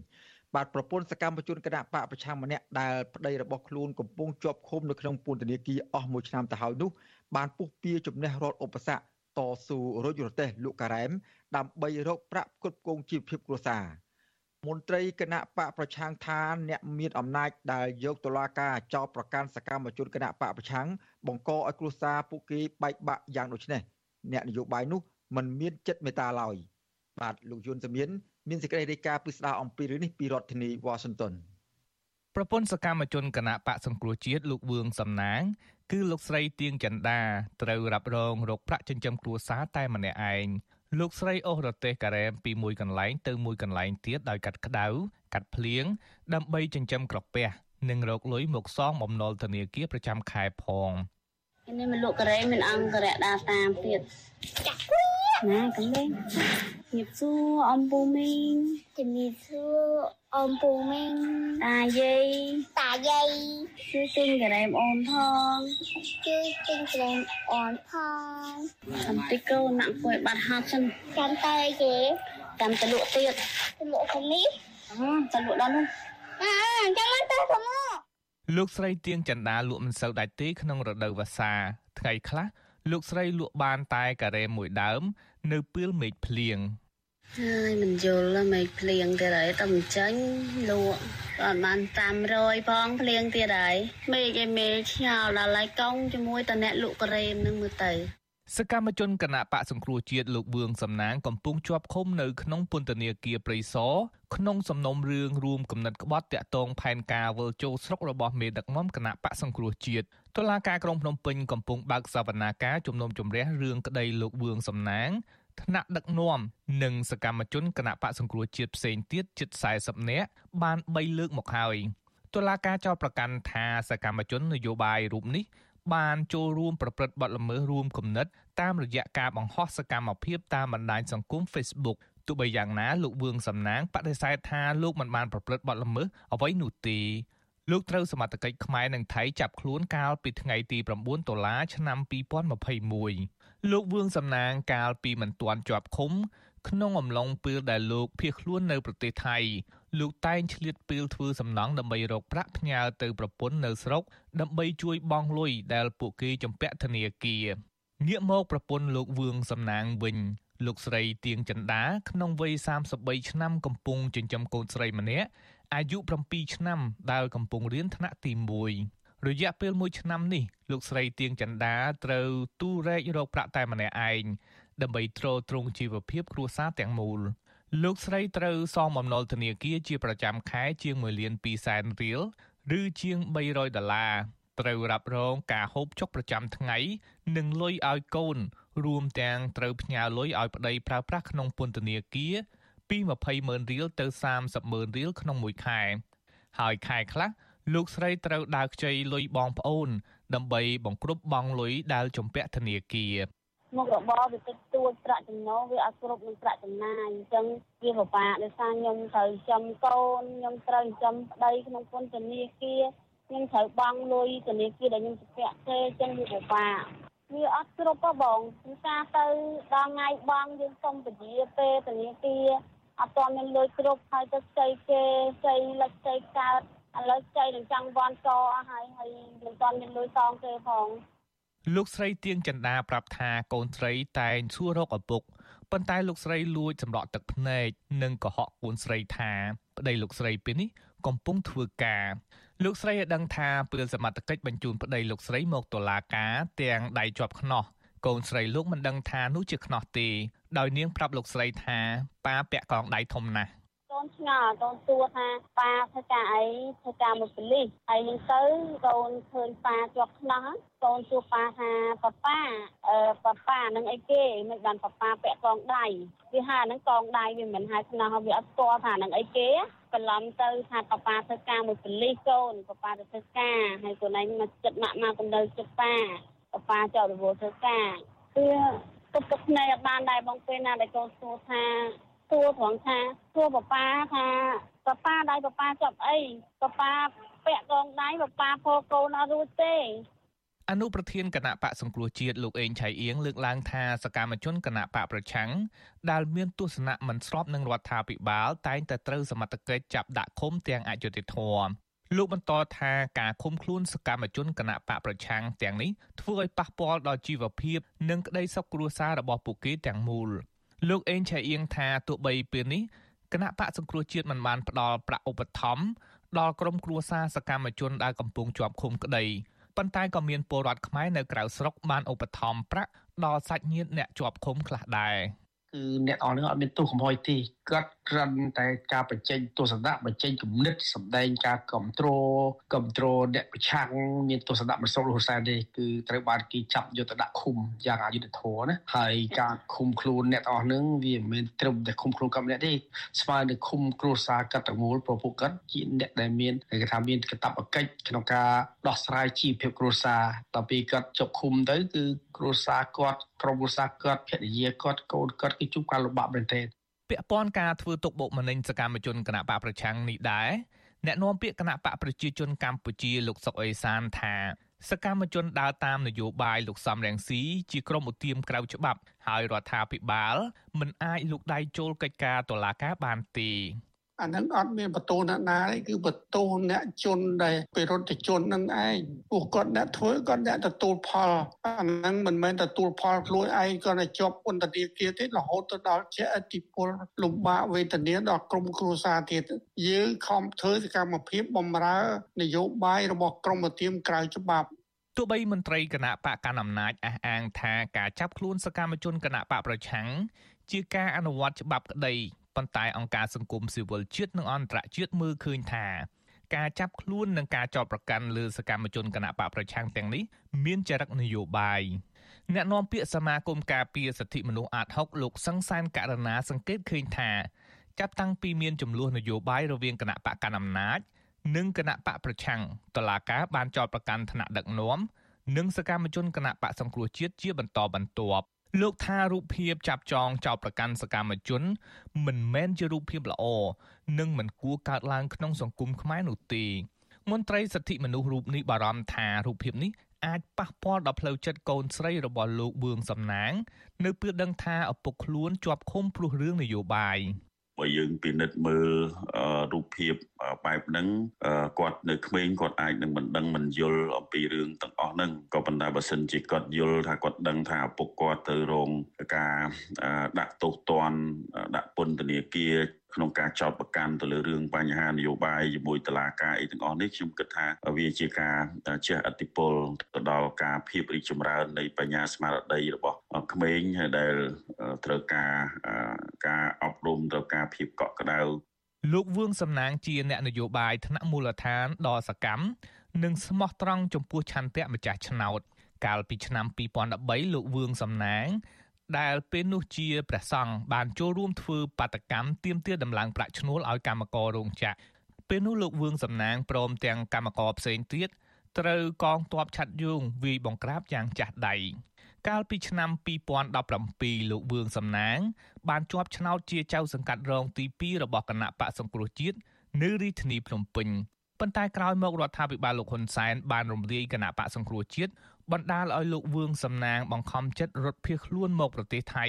បាទប្រពន្ធសកម្មជនគណៈបកប្រឆាំងម្នាក់ដែលប្តីរបស់ខ្លួនកំពុងជាប់ឃុំនៅក្នុងពន្ធនាគារអស់មួយឆ្នាំទៅហើយនោះបានពុះពៀជំនះរត់ឧបសគ្គតស៊ូរុញរទេសលោកការ៉ែមដើម្បីរកប្រាក់ផ្គត់ផ្គង់ជីវភាពគ្រួសារមន្ត្រីគណៈបកប្រឆាំងថាអ្នកមានអំណាចដែលយកតុលាការចោទប្រកាន់សកម្មជនគណៈបកប្រឆាំងបង្កឲ្យគ្រួសារពួកគេបែកបាក់យ៉ាងដូចនេះ អ្នកនយោបាយនោះមិនមានចិត្តមេត្តាឡើយបាទលោកយុនសមៀនមានសេចក្តីរាយការណ៍ពីស្ដារអំពីរឿងនេះពីរដ្ឋធានី Washington ប្រពន្ធសកម្មជនគណៈបកសង្គ្រោះជាតិលោកវឿងសំណាង គឺលោកស្រីទៀងចន្ទាត្រូវរ៉ាប់រងរោគប្រាក់ចិញ្ចឹមគ្រួសារតែម្នាក់ឯងលោកស្រីអូសរទេសការ៉េមពីមួយកន្លែងទៅមួយកន្លែងទៀតដោយកាត់ក្តៅកាត់ភ្លៀងដើម្បីចិញ្ចឹមក្រពះនិងរកលុយមកសងបំណុលធនាគារប្រចាំខែផង នេះមិនលក់ការ៉េមានអង្គរៈដាតាមទៀតចាក់ណាកំលេងញៀបសួរអំពូមីងជំរាបសួរអំពូមីងតាយាយតាយាយជួយទិញការ៉េមអូនផងជួយទិញការ៉េមអូនផងសំតិកូនណាក់ពួយបាត់ហាត់សិនចាំតែគេចាំទៅលក់ទៀតទៅលក់ខាងនេះទៅលក់ដល់នោះអើចាំមកទៅទៅមក លោកស្រីទៀងចន្ទាលក់មិនសូវដាច់ទេក្នុងរដូវវស្សាថ្ងៃខ្លះលោកស្រីលក់បានតែការ៉េមួយដើម នៅពេលមេឃភ្លៀងហើយមិនយល់មេឃភ្លៀងទៀតហើយតែមិនចាញ់លក់អត់បាន500ផងភ្លៀងទៀតហើយមេឃឯមេឆ្ងល់ដល់ហើយកង់ជាមួយតអ្នកលក់ការ៉េនឹងមើលទៅ សកម្មជនគណៈបកសង្គ្រោះជាតិលោកវឿងសំណាងកំពុងជាប់ឃុំនៅក្នុងពន្ធនាគារព្រៃសរក្នុងសំណុំរឿងរួមគំនិតក្បត់តាក់ទងផែនការវិលចូលស្រុករបស់មេដឹកនាំគណៈបកសង្គ្រោះជាតិតុលាការក្រុងភ្នំពេញកំពុងបើកសវនាការជំនុំជម្រះរឿងក្តីលោកវឿងសំណាងថ្នាក់ដឹកនាំនិងសកម្មជនគណៈបកសង្គ្រោះជាតិផ្សេងទៀតជិត40នាក់បាន3លើកមកហើយតុលាការចោទប្រកាន់ថាសកម្មជននយោបាយរូបនេះ បានចូលរួមប្រព្រឹត្តបទល្មើសរួមគំនិតតាមរយៈការបង្ហោះសកម្មភាពតាមបណ្ដាញសង្គម Facebook ទោះបីយ៉ាងណាលោកវឿងសំណាងបដិសេធថាលោកមិនបានប្រព្រឹត្តបទល្មើសអ្វីនោះទេលោកត្រូវសមត្ថកិច្ចខ្មែរនិងថៃចាប់ខ្លួនកាលពីថ្ងៃទី9ដុល្លារឆ្នាំ2021លោកវឿងសំណាងកាលពីមិនទាន់ជាប់ឃុំ ក្នុងអំឡុងពេលដែលលោកភៀសខ្លួននៅប្រទេសថៃលោកតែងឆ្លៀតពេលធ្វើសំណង់ដើម្បីរកប្រាក់ផ្ញើទៅប្រពន្ធនៅស្រុក ដើម្បីជួយបង់លុយដែលពួកគេចំពាក់ធនាគារងាកមកប្រពន្ធលោកវឿងសំណាងវិញ លោកស្រីទៀងចិន្តាក្នុងវ័យ33ឆ្នាំកំពុងចិញ្ចឹមកូនស្រីម្នាក់អាយុ7ឆ្នាំដែលកំពុងរៀនថ្នាក់ទី1រយៈពេល1ឆ្នាំនេះលោកស្រីទៀងចិន្តាត្រូវទូរែករកប្រាក់តែម្នាក់ឯង ដើម្បីទ្រទ្រង់ជីវភាពគ្រួសារទាំងមូលលោកស្រីត្រូវសងបំណុលធនាគារជាប្រចាំខែជាង1លាន2សែនរៀលឬជាង300ដុល្លារត្រូវរ៉ាប់រងការហូបចុកប្រចាំថ្ងៃនិងលុយឲ្យកូន រួមទាំងត្រូវផ្ញើលុយឲ្យប្តីប្រើប្រាស់ក្នុងពន្ធនាគារពី20ម៉ឺនរៀលទៅ30ម៉ឺនរៀលក្នុងមួយខែ ហើយខែខ្លះលោកស្រីត្រូវដើរខ្ចីលុយបងប្អូន ដើម្បីបង្គ្រប់បង់លុយដែលជំពាក់ធនាគារ មុខរបរវាតិចតួចប្រាក់ចំណូលវាអត់គ្រប់នឹងប្រាក់ចំណាយអញ្ចឹងវាពិបាកដោយសារខ្ញុំត្រូវចំកូនខ្ញុំត្រូវចំប្តីក្នុងពន្ធនាគារខ្ញុំត្រូវបង់លុយធនាគារដែលខ្ញុំជំពាក់ទេអញ្ចឹងវាពិបាកវាអត់គ្រប់ហ៎បងគឺការទៅដល់ថ្ងៃបងយើងសុំពជាពេលធនាគារអត់ទាន់មានលុយគ្រប់ហើយទៅខ្ចីគេខ្ចីលិចខ្ចីកើតឥឡូវខ្ចីនឹងចង់វ៉ាន់កអស់ហើយហើយមិនទាន់មានលុយសងគេផង លោកស្រីទៀងចន្ទាប្រាប់ថាកូនស្រីតែងសួររកឪពុកប៉ុន្តែលោកស្រីលួចសម្រក់ទឹកភ្នែកនិងកុហកកូនស្រីថាប្តីលោកស្រីពេលនេះកំពុងធ្វើការលោកស្រីឲ្យដឹងថាពេលសមត្ថកិច្ចបញ្ជូនប្តីលោកស្រីមកតុលាការទាំងដៃជាប់ខ្នោះកូនស្រីលោកមិនដឹងថានោះជាខ្នោះទេដោយនាងប្រាប់លោកស្រីថាប៉ាពាក់កងដៃធំណាស់កូ នឆ្ងល់កូនសួរថាប៉ាធ្វើការអីធ្វើការមួយប៉ូលីសហើយនឹងទៅកូនឃើញប៉ាជាប់ខ្នោះកូនសួរប៉ាថាប៉ាប៉ាអឺប៉ាប៉ានឹងអីគេមិនបានប៉ាប៉ាពាក់កងដៃវាហៅហ្នឹងកងដៃវាមិនហៅខ្នោះវាអត់ស្គាល់ថានឹងអីគេបន្លំទៅថាប៉ាប៉ាធ្វើការមួយប៉ូលីសកូនប៉ាប៉ាទៅធ្វើការហើយកូនឯងមកចិត្តម៉ាក់មកកំដៅចិត្តប៉ាប៉ាប៉ាចោលរវល់ធ្វើការគឺទុកទឹកភ្នែកអត់បានដែរបងពេលណាដែលកូនសួរថា សួរត្រង់ថាសួរប៉ាប៉ាថាប៉ាប៉ាដៃប៉ាប៉ាចាប់អីប៉ាប៉ាពាក់កងដៃប៉ាប៉ាពោកូនអត់រួចទេអនុប្រធានគណៈបកសង្គ្រោះជាតិលោកអេងឆៃអៀងលើកឡើងថាសកម្មជនគណៈបកប្រឆាំងដែលមានទស្សនៈមិនស្របនឹងរដ្ឋាភិបាលតែងតែត្រូវសមត្ថកិច្ចចាប់ដាក់ឃុំទាំងអយុត្តិធម៌លោកបន្តថាការឃុំខ្លួនសកម្មជនគណៈបកប្រឆាំងទាំងនេះធ្វើឲ្យប៉ះពាល់ដល់ជីវភាព និងក្តីសុខគ្រួសាររបស់ពួកគេទាំងមូល លោកអេងឆៃអៀងថាទោះបីពេលនេះគណៈបកសង្គ្រោះជាតិមិនបានផ្ដល់ប្រាក់ឧបត្ថម្ភដល់ក្រុមគ្រួសារសកម្មជនដែលកំពុងជាប់ឃុំក្តីប៉ុន្តែក៏មានពលរដ្ឋខ្មែរនៅក្រៅស្រុកបានឧបត្ថម្ភប្រាក់ដល់សាច់ញាតិអ្នកជាប់ឃុំខ្លះដែរ គឺអ្នកអស់នឹងអត់មានទោសកំហុសទេគាត់គ្រាន់តែការបញ្ចេញទស្សនៈបញ្ចេញគំនិតសម្ដែងការគ្រប់គ្រងគ្រប់គ្រងអ្នកប្រឆាំងមានទស្សនៈមិនស្របលោកហ៊ុនសែនទេគឺត្រូវបានគេចាប់យកទៅដាក់ឃុំយ៉ាងអយុត្តិធម៌ណាហើយការឃុំខ្លួនអ្នកទាំងអស់នឹងវាមិនមែនត្រឹមតែឃុំខ្លួនកម្នាក់ទេស្មើនឹងឃុំគ្រួសារកាត់ទាំងមូលប្រពុកគាត់ជាអ្នកដែលមានគេថាមានកាតព្វកិច្ចក្នុងការដោះស្រាយជីវភាពគ្រួសារដល់ពេលគាត់ជាប់ឃុំទៅគឺគ្រួសារគាត់ក្រុមគ្រួសារគាត់ភរិយាគាត់កូនគាត់គឺជួបការលំបាកមែនទែនពាក់ព័ន្ធការធ្វើទុកបុកម្នេញសកម្មជនគណៈបកប្រឆាំងនេះដែរអ្នកនាំពាក្យគណៈបកប្រជាជនកម្ពុជាលោកសុកអេសានថាសកម្មជនដើរតាមនយោបាយលោកសំរងស៊ីជាក្រុមឧទាមក្រៅច្បាប់ហើយរដ្ឋាភិបាលមិនអាចលូកដៃចូលកិច្ចការតុលាការបានទេ អាហ្នឹងអត់មានបន្ទោអ្នកណាទេគឺបន្ទោអ្នកជនដែលបរិទ្ធជននឹងឯងពួកគាត់អ្នកធ្វើគាត់អ្នកទទួលផលអាហ្នឹងមិនមែនទទួលផលខ្លួនឯងគាត់តែជាប់ពន្ធនាគារទេរហូតទៅដល់ជាអតិពលលំបាកវេទនាដល់ក្រុមគ្រួសារទៀតយើងខំធ្វើសកម្មភាពបំរើ នយោបាយរបស់ក្រមធៀមក្រៅច្បាប់ទោះបីមន្ត្រីគណៈបកកណ្ដាលអំណាចអះអាងថាការចាប់ខ្លួនសកម្មជនគណៈបកប្រឆាំងជាការអនុវត្តច្បាប់ក្តី ប៉ុន្តែអង្គការសង្គមស៊ីវិលជាតិនិងអន្តរជាតិមើលឃើញថាការចាប់ខ្លួននិងការចោទប្រកាន់លើសកម្មជនគណបកប្រឆាំងទាំងនេះមានចរិតនយោបាយអ្នកនាំពាក្យសមាគមការពារសិទ្ធិមនុស្សអាត6លោកសង្សានករណាសង្កេតឃើញថាចាប់តាំងពីមានចំនួននយោបាយរវាងគណៈបកកណ្ដាលអំណាចនិងគណៈបកប្រឆាំងតឡាការបានចោទប្រកាន់ថ្នាក់ដឹកនាំនិងសកម្មជនគណៈបកសង្គ្រោះជាតិជាបន្តបន្ទាប់ លោកថារូបភាពចាប់ចងចោតប្រកាន់សកម្មជន មិនមែនជារូបភាពល្អនិងមិនគួរកើតឡើងក្នុងសង្គមខ្មែរនោះទេមន្ត្រីសិទ្ធិមនុស្សរូបនេះបារម្ភថារូបភាពនេះអាចប៉ះពាល់ដល់ផ្លូវចិត្តកូនស្រីរបស់លោកបឿងសំណាង នៅពេលដឹងថាឪពុកខ្លួនជាប់ឃុំព្រោះរឿងនយោបាយ បើយើងពិនិត្យមើលរូបភាពបែបហ្នឹងគាត់នៅក្មេងគាត់អាចនឹងមិនដឹងមិនយល់អំពីរឿងទាំងអស់ហ្នឹងក៏ប៉ុន្តែបើសិនជាគាត់យល់ថាគាត់ដឹងថាឪពុកគាត់ទៅរងការដាក់ទោសទណ្ឌដាក់ពន្ធនាគារក្នុងការចោទប្រកាន់ទៅលើរឿងបញ្ហានយោបាយជាមួយតឡាការអីទាំងអស់នេះខ្ញុំគិតថាវាជាការជះឥទ្ធិពលទៅដល់ការភាពរីកចម្រើននៃបញ្ញាស្មារតីរបស់ក្មេងដែល ត្រូវការការអប់រំត្រូវការភាពកក់ក្ដៅលោកវឿងសំណាងជាអ្នកនយោបាយថ្នាក់មូលដ្ឋានដ៏សកម្មនិងស្មោះត្រង់ចំពោះឆន្ទៈម្ចាស់ឆ្នោត កាលពីឆ្នាំ2013លោកវឿងសំណាង ដែលពេលនោះជាព្រះសង្ឃបានចូលរួមធ្វើបាតកម្មទាមទារដំឡើងប្រាក់ឈ្នួលឲ្យកម្មកររោងចក្រពេលនោះលោកវឿងសំណាងព្រមទាំងកម្មករផ្សេងទៀតត្រូវកងទ័ពឆាត់យងវាយបង្ក្រាបយ៉ាងចាស់ដៃ កាលពីឆ្នាំ2017លោកវឿងសំណាង បានជាប់ឆ្នោតជាចៅសង្កាត់រងទី2របស់គណៈបកសង្គ្រោះជាតិនៅរាជធានីភ្នំពេញប៉ុន្តែក្រោយមករដ្ឋាភិបាលលោកហ៊ុនសែនបានរំលាយគណៈបកសង្គ្រោះជាតិបណ្ដាលឲ្យលោកវឿងសំណាងបង្ខំចិត្តរត់ភៀសខ្លួនមកប្រទេសថៃ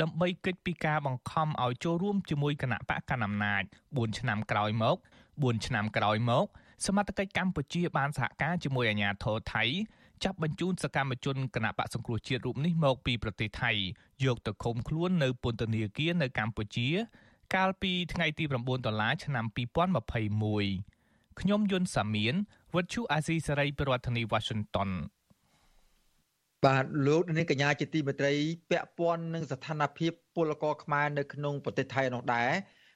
ដើម្បីគេចពីការបង្ខំឲ្យចូលរួមជាមួយគណៈបកកណ្ដាលអំណាច4ឆ្នាំក្រោយមក4ឆ្នាំក្រោយមក សមត្ថកិច្ចកម្ពុជាបានសហការជាមួយអាជ្ញាធរថៃ ចាប់បញ្ជូនសកម្មជនគណៈបកសង្គ្រោះជាតិរូបនេះមកពីប្រទេសថៃយកទៅឃុំខ្លួននៅពន្ធនាគារនៅកម្ពុជា កាលពីថ្ងៃទី9ដុល្លារឆ្នាំ2021ខ្ញុំយុនសាមៀនវិទ្យុអាស៊ីសេរីប្រធានាធិបតី Washington បាទលោកនាងកញ្ញាជាទីមេត្រីពាក់ព័ន្ធនឹងស្ថានភាពពលករខ្មែរនៅក្នុងប្រទេសថៃនោះដែរ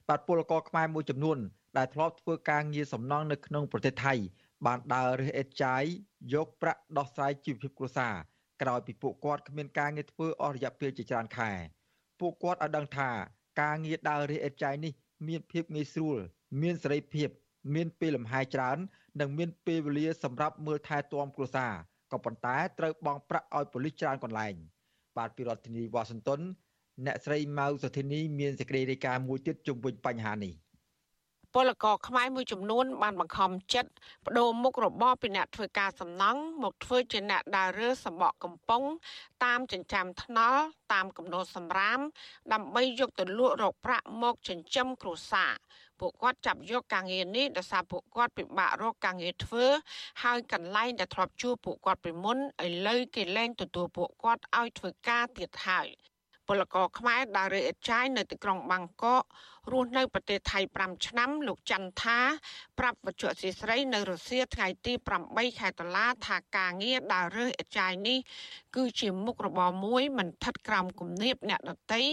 បាទពលករខ្មែរមួយចំនួនដែលធ្លាប់ធ្វើការងារសំណង់នៅក្នុងប្រទេសថៃ បានដើររើសអេតចាយយកប្រាក់ដោះស្រាយជីវភាពគ្រួសារក្រោយពីពួកគាត់គ្មានការងារធ្វើអស់រយៈពេលជាច្រើនខែពួកគាត់ឲ្យដឹងថាការងារដើររើសអេតចាយនេះមានភាពងាយស្រួល មានសេរីភាព មានពេលលំហែច្រើន និងមានពេលវេលាសម្រាប់មើលថែទាំគ្រួសារក៏ប៉ុន្តែត្រូវបង់ប្រាក់ឲ្យប៉ូលីសច្រើនកន្លែងបាទពីរដ្ឋធានីវ៉ាស៊ីនតោនអ្នកស្រីម៉ៅសុធានីមានសេចក្តីរាយការណ៍មួយទៀតជុំវិញបញ្ហានេះ ពលករខ្មែរមួយចំនួនបានបង្ខំចិត្តបដូរមុខរបរពីអ្នកធ្វើការសំណង់មកធ្វើជាអ្នកដើររើសម្បកកំប៉ុងតាមចិញ្ចាំថ្នល់តាមគំនរសម្រាម ដើម្បីយកទៅលក់រកប្រាក់មកចិញ្ចឹមគ្រួសារពួកគាត់ចាប់យកការងារនេះដោយសារពួកគាត់ពិបាករកការងារធ្វើហើយកន្លែងដែលធ្លាប់ជួបពួកគាត់ពីមុនឥឡូវគេលែងទទួលពួកគាត់ឲ្យធ្វើការទៀតហើយពលករខ្មែរដើររើអេតចាយនៅទីក្រុងបាងកក រស់នៅប្រទេសថៃ5ឆ្នាំ លោកច័ន្ទថាប្រាប់វត្ថុអសីស្រីនៅរុស្ស៊ីថ្ងៃទី8ខែតុលាថាការងារដើររើសអេតចាយនេះគឺជាមុខរបរមួយមិនថិតក្រោមគំនាបអ្នកដតី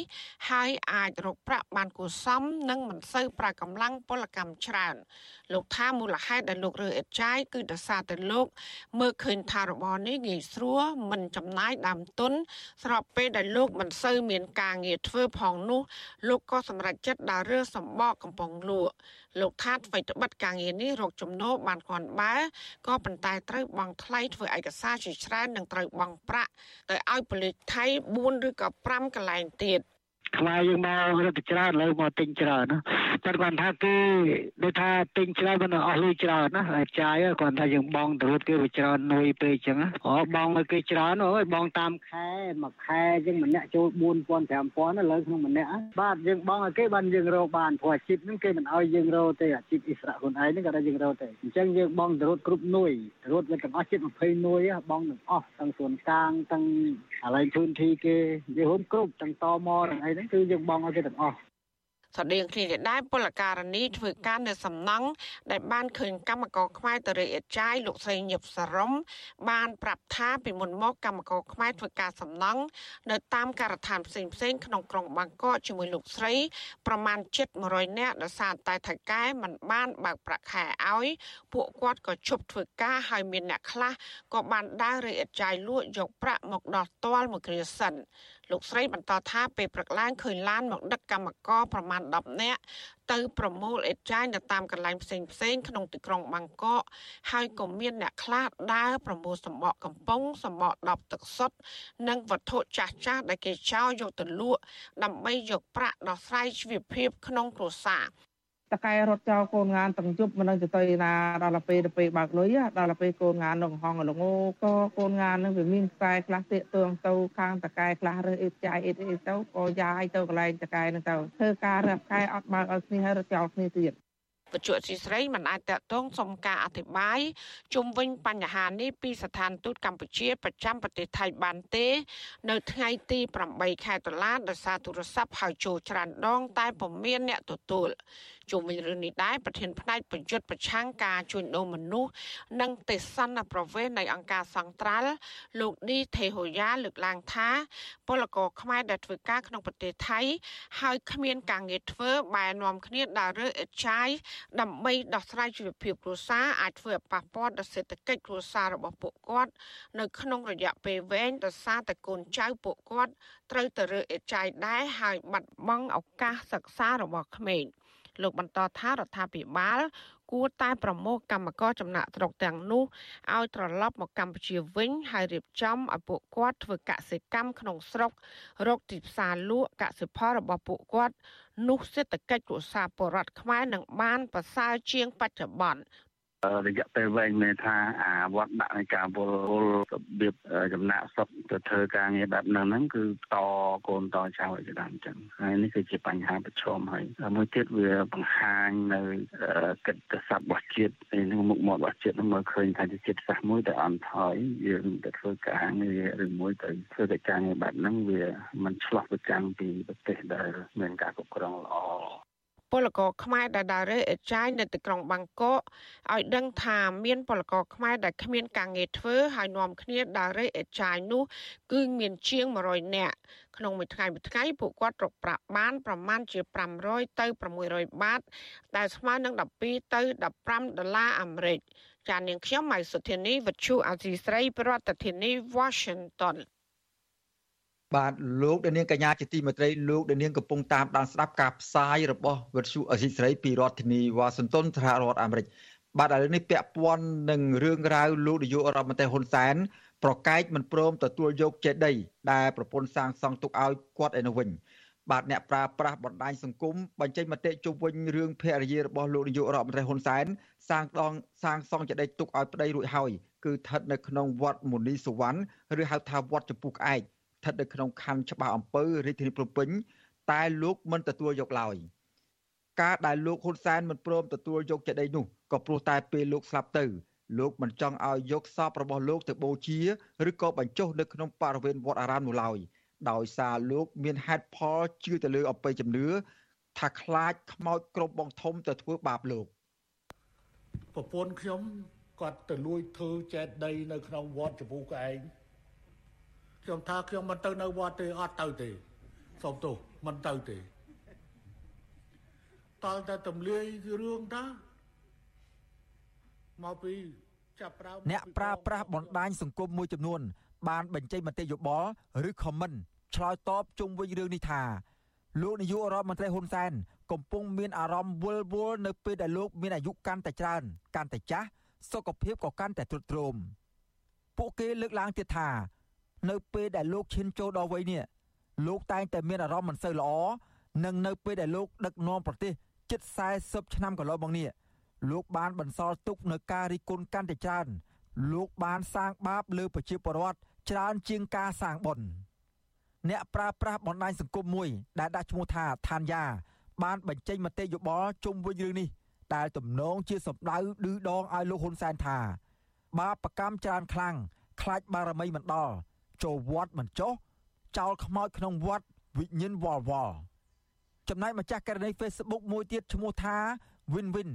ហើយអាចរកប្រាក់បានគួរសមនិងមិនសូវប្រើកម្លាំងពលកម្មច្រើន លោកថាមូលហេតុដែលលោករើអេតចាយគឺដោយសារតែលោក មើលឃើញថារបរនេះងាយស្រួលមិនចំណាយដើមទុន ស្របពេលដែលលោកមិនសូវមានការងារធ្វើផងនោះលោកក៏សម្រេចចិត្តដើររើសម្បកកំប៉ុងលក់លោកថាអ្វីត្បិតការងារនេះរកចំណូលបានគ្រាន់បើក៏ប៉ុន្តែត្រូវបង់ថ្លៃធ្វើឯកសារជាច្រើននិងត្រូវបង់ប្រាក់ទៅឲ្យប៉ូលីសថៃ4ឬក៏5កន្លែងទៀត ខ្មែរយើងមករត់ច្រើនលើមកទិញច្រើនណាតែគាត់ថាគេដូចថាទិញច្រើនមិនអស់លុយច្រើនណាហើយចាយគាត់ថាយើងបងទៅរត់គេវាច្រើននុយពេកអញ្ចឹងអូបងឲ្យគេច្រើនអូយបងតាមខែមួយខែអញ្ចឹងម្នាក់ចូល4000 5000លើក្នុងម្នាក់បាទយើងបងឲ្យគេបានយើងរកបានព្រោះអាជីពហ្នឹងគេមិនឲ្យយើងរកទេអាជីពអិសរៈខ្លួនឯងហ្នឹងគាត់ថាយើងរកទេអញ្ចឹងយើងបងទៅរត់គ្រប់នុយរត់វាទាំងអស់ជិត20នុយបងទាំងអស់ទាំងសួនកាងទាំងកន្លែងធូនធីគេយើងហ៊ុនគ្រប់ទាំងតមទាំងអីហ្នឹងគឺយើងបងឲ្យគេទាំងអស់ស្តីងគ្នានេះដែរពលករនីធ្វើការនៅសំណង់ដែលបានឃើញកម្មករខ្មែរតរិយអចាយលោកស្រីញឹបសរំ បានប្រាប់ថាពីមុនមកកម្មករខ្មែរធ្វើការសំណង់នៅតាមការដ្ឋានផ្សេងផ្សេងក្នុងក្រុងបាងកកជាមួយលោកស្រីប្រមាណជិត100នាក់ដោយសារតែថៃកែមិនបានបើកប្រាក់ខែឲ្យពួកគាត់ក៏ជប់ធ្វើការហើយមានអ្នកខ្លះក៏បានដើររិយអចាយលក់យកប្រាក់មកដោះទាល់មួយគ្រាសិនលោកស្រីបន្តថាពេលព្រឹកឡើងឃើញឡានមកដឹកកម្មករប្រមាណ10នាក់ទៅប្រមូលអេតចាយនៅតាមកន្លែងផ្សេងផ្សេងក្នុងទីក្រុងបាងកកហើយក៏មានអ្នកខ្លះដើរប្រមូលសម្បកកំប៉ុងសម្បក10ទឹកសុទ្ធនិងវត្ថុចាស់ចាស់ដែលគេចោលយកទៅលក់ដើម្បីយកប្រាក់ដោះស្រាយជីវភាពក្នុងគ្រួសារ តកែរត់ចោលកូនងានទាំងជប់មិនដឹងទៅទៅណាដល់ពេលទៅពេលបើកលុយដល់ពេលកូនងាននៅហងលងក៏កូនងាននឹងវាមានខ្សែខ្លះទៀកតួងទៅខាងតកែខ្លះរើសអ៊ីតចាយអ៊ីតអ៊ីទៅក៏យ៉ាយទៅកន្លែងតកែនឹងទៅធ្វើការរើសកែអត់បើកឲ្យគ្នាហើយរត់ចោលគ្នាទៀតបច្ចុប្បន្នស៊ីស្រីមិនអាចតតងសុំការអធិប្បាយជុំវិញបញ្ហានេះពីស្ថានទូតកម្ពុជាប្រចាំប្រទេសថៃបានទេ នៅថ្ងៃទី8ខែតុលាដោយសារទូរស័ព្ទហៅចូលច្រើនដង តែពុំមានអ្នកទទួលជុំវិញរឿងនេះដែរប្រធានផ្នែកប្រយុទ្ធប្រឆាំងការជួញដូរមនុស្សនិងទេសនប្រវេសនៃអង្គការសង្ត្រាល់លោកឌីថេហូយ៉ាលើកឡើងថាពលករខ្មែរដែលធ្វើការក្នុងប្រទេសថៃហើយគ្មានការងារធ្វើបែរនាំគ្នាដើររើអេតចាយដើម្បីដោះស្រាយជីវភាពគ្រួសារអាចធ្វើឲ្យប៉ះពាល់ដល់សេដ្ឋកិច្ចគ្រួសាររបស់ពួកគាត់នៅក្នុងរយៈពេលវែងដោយសារតែកូនចៅពួកគាត់ត្រូវទៅរើអេតចាយដែរហើយបាត់បង់ឱកាសសិក្សារបស់ក្មេង។ លោកបន្តថារដ្ឋាភិបាល គួរតែប្រមូលកម្មករចំណាក់ស្រុកទាំងនោះឲ្យត្រឡប់មកកម្ពុជាវិញហើយរៀបចំឲ្យពួកគាត់ធ្វើកសិកម្មក្នុងស្រុករកទីផ្សារលក់កសិផលរបស់ពួកគាត់នោះសេដ្ឋកិច្ចគ្រួសារពលរដ្ឋខ្មែរនឹងបានប្រសើរជាងបច្ចុប្បន្ន រយៈពេលវែងមានថាអាវត្តដាក់នៃការវល់វល់របៀបចំណាក់ស្រុកទៅធ្វើការងារបែបហ្នឹងហ្នឹងគឺតកូនតចៅឲ្យច្រើនអញ្ចឹងហើយនេះគឺជាបញ្ហាប្រឈមហើយមួយទៀតវាបង្ហាញនៅកិត្តិស័ព្ទរបស់ជាតិនឹងមុខមាត់របស់ជាតិនឹងមើលឃើញថាជាជាតិសាសន៍មួយដែលអន់ថយយើងទៅធ្វើការងារឬមួយទៅធ្វើកិច្ចការងារបែបហ្នឹងវាមិនឆ្លោះប្រចាំពីប្រទេសដែលមានការគ្រប់គ្រងល្អ ពលករខ្មែរដែលដើររើអេចាយនៅទីក្រុងបាងកកឲ្យដឹងថាមានពលករខ្មែរដែលគ្មានការងារធ្វើហើយនាំគ្នាដើររើអេចាយនោះគឺមានជាង100នាក់ក្នុងមួយថ្ងៃមួយថ្ងៃពួកគាត់រកប្រាក់បានប្រមាណជា500ទៅ600បាត ដែលស្មើនឹង12ទៅ15ដុល្លារអាមេរិកចាននាងខ្ញុំម៉ៃសុធានីវិទ្យុអាស៊ីស្រីប្រធានាធិបតី Washington បាទលោកដានៀងកញ្ញាជាទីមេត្រីលោកដានៀងកំពុងតាមដានស្ដាប់ការផ្សាយរបស់វិទ្យុអសីស្រីពីរដ្ឋធានីវ៉ាស៊ីនតោនសហរដ្ឋអាមេរិកបាទឥឡូវនេះពាក់ព័ន្ធនឹងរឿងរ៉ាវលោកនាយករដ្ឋមន្ត្រីហ៊ុនសែនប្រកែកមិនព្រមទទួលយកចេតិយដែលប្រពន្ធសាងសង់ទុកឲ្យគាត់ឯនោះវិញបាទអ្នកប្រើប្រាស់បណ្ដាញសង្គមបញ្ចេញមតិជុំវិញរឿងភរិយារបស់លោកនាយករដ្ឋមន្ត្រីហ៊ុនសែនសាងដងសាងសង់ចេតិយទុកឲ្យប្តីរួចហើយគឺស្ថិតនៅក្នុងវត្តមុនីសុវណ្ណឬហៅថាវត្តចំពោះក្អែកស្ថិតនៅក្នុងខណ្ឌច្បារអំពៅរាជធានីភ្នំពេញតែលោកមិនទទួលយកឡើយការដែលលោកហ៊ុនសែនមិនព្រមទទួលយកចេតិយនោះក៏ព្រោះតែពេលលោកស្លាប់ទៅលោកមិនចង់ឲ្យយកសពរបស់លោកទៅបូជាឬក៏បញ្ចុះនៅក្នុងបរិវេណវត្តអារាមនោះឡើយដោយសារលោកមានហេតុផលជឿទៅលើអបិយជំនឿថាខ្លាចខ្មោចក្រុមបងធំទៅធ្វើបាបលោកប្រពន្ធខ្ញុំគាត់ទៅលួចធ្វើចេតដីនៅក្នុងវត្តចម្ពោះក្អែង ខ្ញុំថាខ្ញុំមិនទៅនៅវត្តទេអត់ទៅទេសូមទោសមិនទៅទេតើតែទំលាយរឿងតាមកពីចាប់ប្រើអ្នកប្រើប្រាស់បណ្ដាញសង្គមមួយចំនួន បានបញ្ចេញមតិយោបល់ឬ comment ឆ្លើយតបជុំវិញរឿងនេះថាលោកនាយករដ្ឋមន្ត្រីហ៊ុនសែនកំពុងមានអារម្មណ៍វល់វល់នៅពេលដែលលោកមានអាយុកាន់តែច្រើនកាន់តែចាស់សុខភាពក៏កាន់តែទ្រុឌទ្រោមពួកគេលើកឡើងទៀតថា នៅពេលដែលលោកឈានចូលដល់វ័យនេះលោកតែងតែមានអារម្មណ៍មិនសូវល្អនិងនៅពេលដែលលោកដឹកនាំប្រទេសជិត40ឆ្នាំកន្លងមកនេះលោកបានបន្សល់ទុកនៅការរិះគន់កាន់តែច្រើនលោកបានសាងបាបលើប្រជាពលរដ្ឋច្រើនជាងការសាងបុណ្យអ្នកប្រើប្រាស់បណ្ដាញសង្គមមួយដែលដាក់ឈ្មោះថាឋានយ៉ាបានបញ្ចេញមតិយោបល់ជុំវិញរឿងនេះដែលទំនងជាសម្ដៅឌឺដងឲ្យលោកហ៊ុនសែនថា បាបកម្មច្រើនខ្លាំងខ្លាចបារមីមិនដល់ ចូលវត្តមិនចុះចោលខ្មោចក្នុងវត្តវិញ្ញាណវល់វល់ចំណែកម្ចាស់ករណី Facebook មួយទៀតឈ្មោះថា Win Win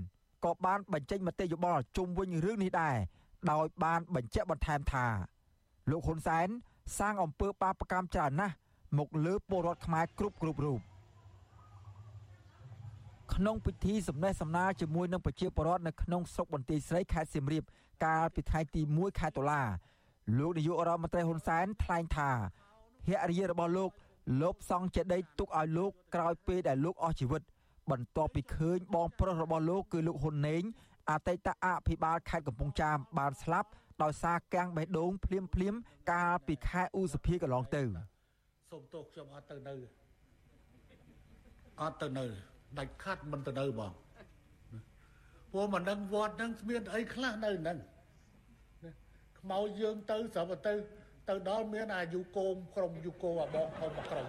ក៏បានបញ្ចេញមតិយោបល់ជុំវិញរឿងនេះដែរដោយបានបញ្ជាក់បន្ថែមថាលោកហ៊ុនសែនសាងអំពើបាបកម្មច្រើនណាស់មកលើពលរដ្ឋខ្មែរគ្រប់គ្រប់រូបក្នុងពិធីសម្ដែងសម្ដាលជាមួយនឹងប្រជាពលរដ្ឋនៅក្នុងស្រុកបន្ទាយស្រីខេត្តសៀមរាបកាលពីថ្ងៃទី1ខែតុលា លោកនាយករដ្ឋមន្ត្រីហ៊ុនសែនថ្លែងថាភរិយារបស់លោកលបសង់ចេតិយទុកឲ្យលោកក្រោយពេលដែលលោកអស់ជីវិត បន្ទាប់ពីឃើញបងប្រុសរបស់លោកគឺលោកហ៊ុនណេងអតីតអភិបាលខេត្តកំពង់ចាមបានស្លាប់ដោយសារកាំងបេះដូងភ្លាមភ្លាមកាលពីខែឧសភាកន្លងទៅសូមទោសខ្ញុំអត់ទៅនៅអត់ទៅនៅដាច់ខាត់មិនទៅនៅបងព្រោះមិនដឹងវត្តហ្នឹងមានអីខ្លះនៅហ្នឹង ខ្មោចយើងទៅស្រាប់ទៅទៅដល់មានអាយុគោមក្រុមយុគោអាបងធំក្រុម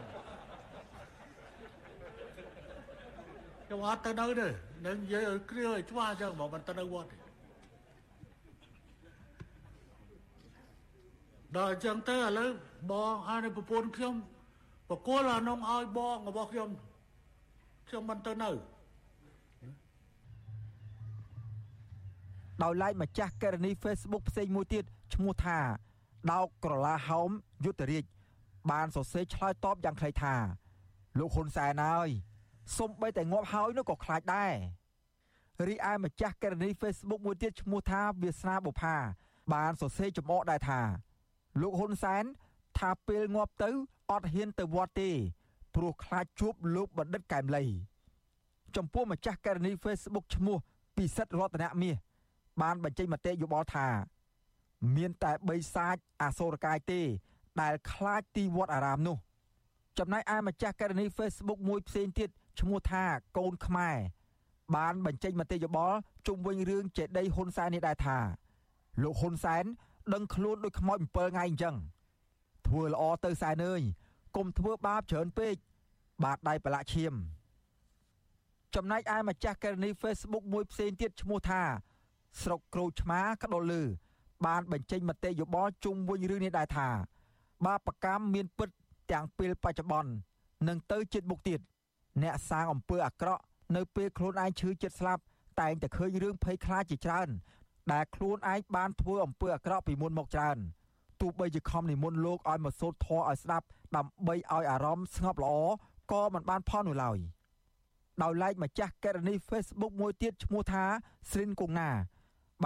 ខ្ញុំអត់ទៅនៅទេនឹងនិយាយឲ្យគ្រាឲ្យច្បាស់អញ្ចឹងមកមិនទៅនៅវត្តទេដល់អញ្ចឹងទៅឥឡូវបងអានេះប្រពន្ធខ្ញុំបកគលអានងឲ្យបងរបស់ខ្ញុំខ្ញុំមិនទៅនៅដោយឡែកម្ចាស់ករណី Facebook ផ្សេងមួយទៀត ឈ្មោះថាដោកក្រឡាហោមយុទ្ធរាជបានសរសេរឆ្លើយតបយ៉ាងខ្លីថាលោកហ៊ុនសែនហើយសំបីតែងាប់ហើយនោះក៏ខ្លាចដែររីឯម្ចាស់ករណី Facebook មួយទៀតឈ្មោះថាវាសនាបុផាបានសរសេរចំអកដែរថាលោកហ៊ុនសែនថាពេលងាប់ទៅអត់ហ៊ានទៅវត្តទេ ព្រោះខ្លាចជួបលោកបណ្ឌិតកែមលីចំពោះម្ចាស់ករណី Facebook ឈ្មោះពិសិដ្ឋរតនមាសបានបញ្ចេញមតិយោបល់ថា មានតែបីសាច់អសូរកាយទេ ដែលខ្លាចទីវត្តអារាមនោះ ចំណែកឯម្ចាស់ករណី Facebook មួយផ្សេងទៀតឈ្មោះថាកូនខ្មែរបានបញ្ចេញមតិយោបល់ជុំវិញរឿងចេដីហ៊ុនសែននេះដែរថាលោកហ៊ុនសែនដឹងខ្លួនដូចខ្មោច7ថ្ងៃអញ្ចឹងធ្វើល្អទៅសែនអើយកុំធ្វើបាបច្រើនពេកបាតដៃប្រឡាក់ឈាម ចំណែកឯម្ចាស់ករណី Facebook មួយផ្សេងទៀតឈ្មោះថា ស្រុកក្រូចឆ្មាក្ដុលលឺ បានបញ្ចេញមតិយោបល់ជុំវិញរឿងនេះដែរថា បាបកម្មមានពិតទាំងពេលបច្ចុប្បន្ននិងទៅជាតិមុខទៀតអ្នកសាងអំពើអាក្រក់នៅពេលខ្លួនឯងឈឺចិត្តស្លាប់តែងតែឃើញរឿងភ័យខ្លាចជាច្រើន ដែលខ្លួនឯងបានធ្វើអំពើអាក្រក់ពីមុនមកច្រើនទោះបីជាខំនិមន្តលោកឲ្យមកសូត្រធម៌ឲ្យស្ដាប់ដើម្បីឲ្យអារម្មណ៍ស្ងប់ល្អក៏មិនបានផលនោះឡើយដោយឡែកម្ចាស់ករណី Facebook មួយទៀតឈ្មោះថាស្រិនគង់ណា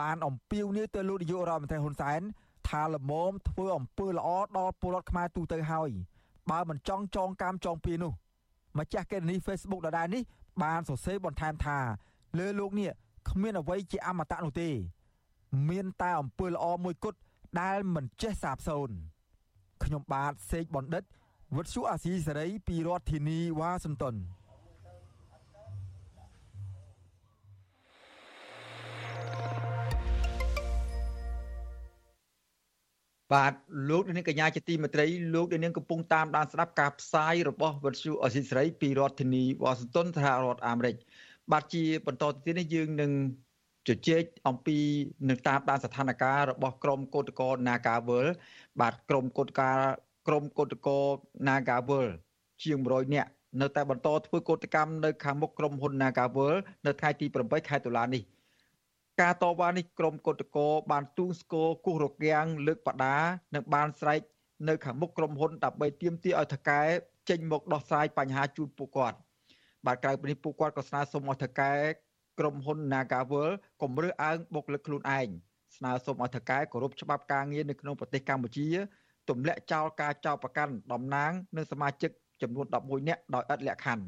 បានអំពាវនាវទៅលោកនាយករដ្ឋមន្ត្រីហ៊ុនសែនថាល្មមធ្វើអំពើល្អដល់ពលរដ្ឋខ្មែរទូទៅហើយបើមិនចង់ចងកម្មចងពៀនោះម្ចាស់កេរនី Facebook ដដែលនេះបានសរសេរបន្ថែមថា លើលោកនេះគ្មានអ្វីជាអមតៈនោះទេ មានតែអំពើល្អមួយគត់ដែលមិនចេះសាបសូន្យខ្ញុំបាទសេកបណ្ឌិតវុទ្ធុអាស៊ីសេរីពីរដ្ឋធានីវ៉ាស៊ីនតោន បាទលោកនាងកញ្ញាជាទីមេត្រីលោកនាងកំពុងតាមដានស្ដាប់ការផ្សាយរបស់វិទ្យុអស៊ីសេរីពីរដ្ឋធានីវ៉ាស៊ីនតោនសហរដ្ឋអាមេរិកបាទជាបន្តទៅទៀតនេះយើងនឹងជជែកអំពីនឹងតាមដានស្ថានភាពរបស់ក្រមកោតក្រ Nagawal បាទក្រមកោតការក្រមកោតក្រ Nagawal ជាង100នាក់នៅតែបន្តធ្វើកោតកម្មនៅខាងមុខក្រុមហ៊ុន Nagawal នៅថ្ងៃទី8ខែតុលានេះ ការតវ៉ានេះក្រុមកោតកោបានទូងស្គរគោះរគាំងលើកបដានិងបានស្រែកនៅខាងមុខក្រុមហ៊ុនដើម្បីទាមទារឲ្យថកែចេញមកដោះស្រាយបញ្ហាជូនពួកគាត់បាទក្រៅពីនេះពួកគាត់ក៏ស្នើសុំឲ្យថកែក្រុមហ៊ុន Nagawal កុំរើសអើងបុគ្គលិកខ្លួនឯងស្នើសុំឲ្យថកែគោរពច្បាប់ការងារនៅក្នុងប្រទេសកម្ពុជាទម្លាក់ចោលការចោទប្រកាន់តំណាងនិងសមាជិកចំនួន11នាក់ដោយឥតលក្ខខណ្ឌ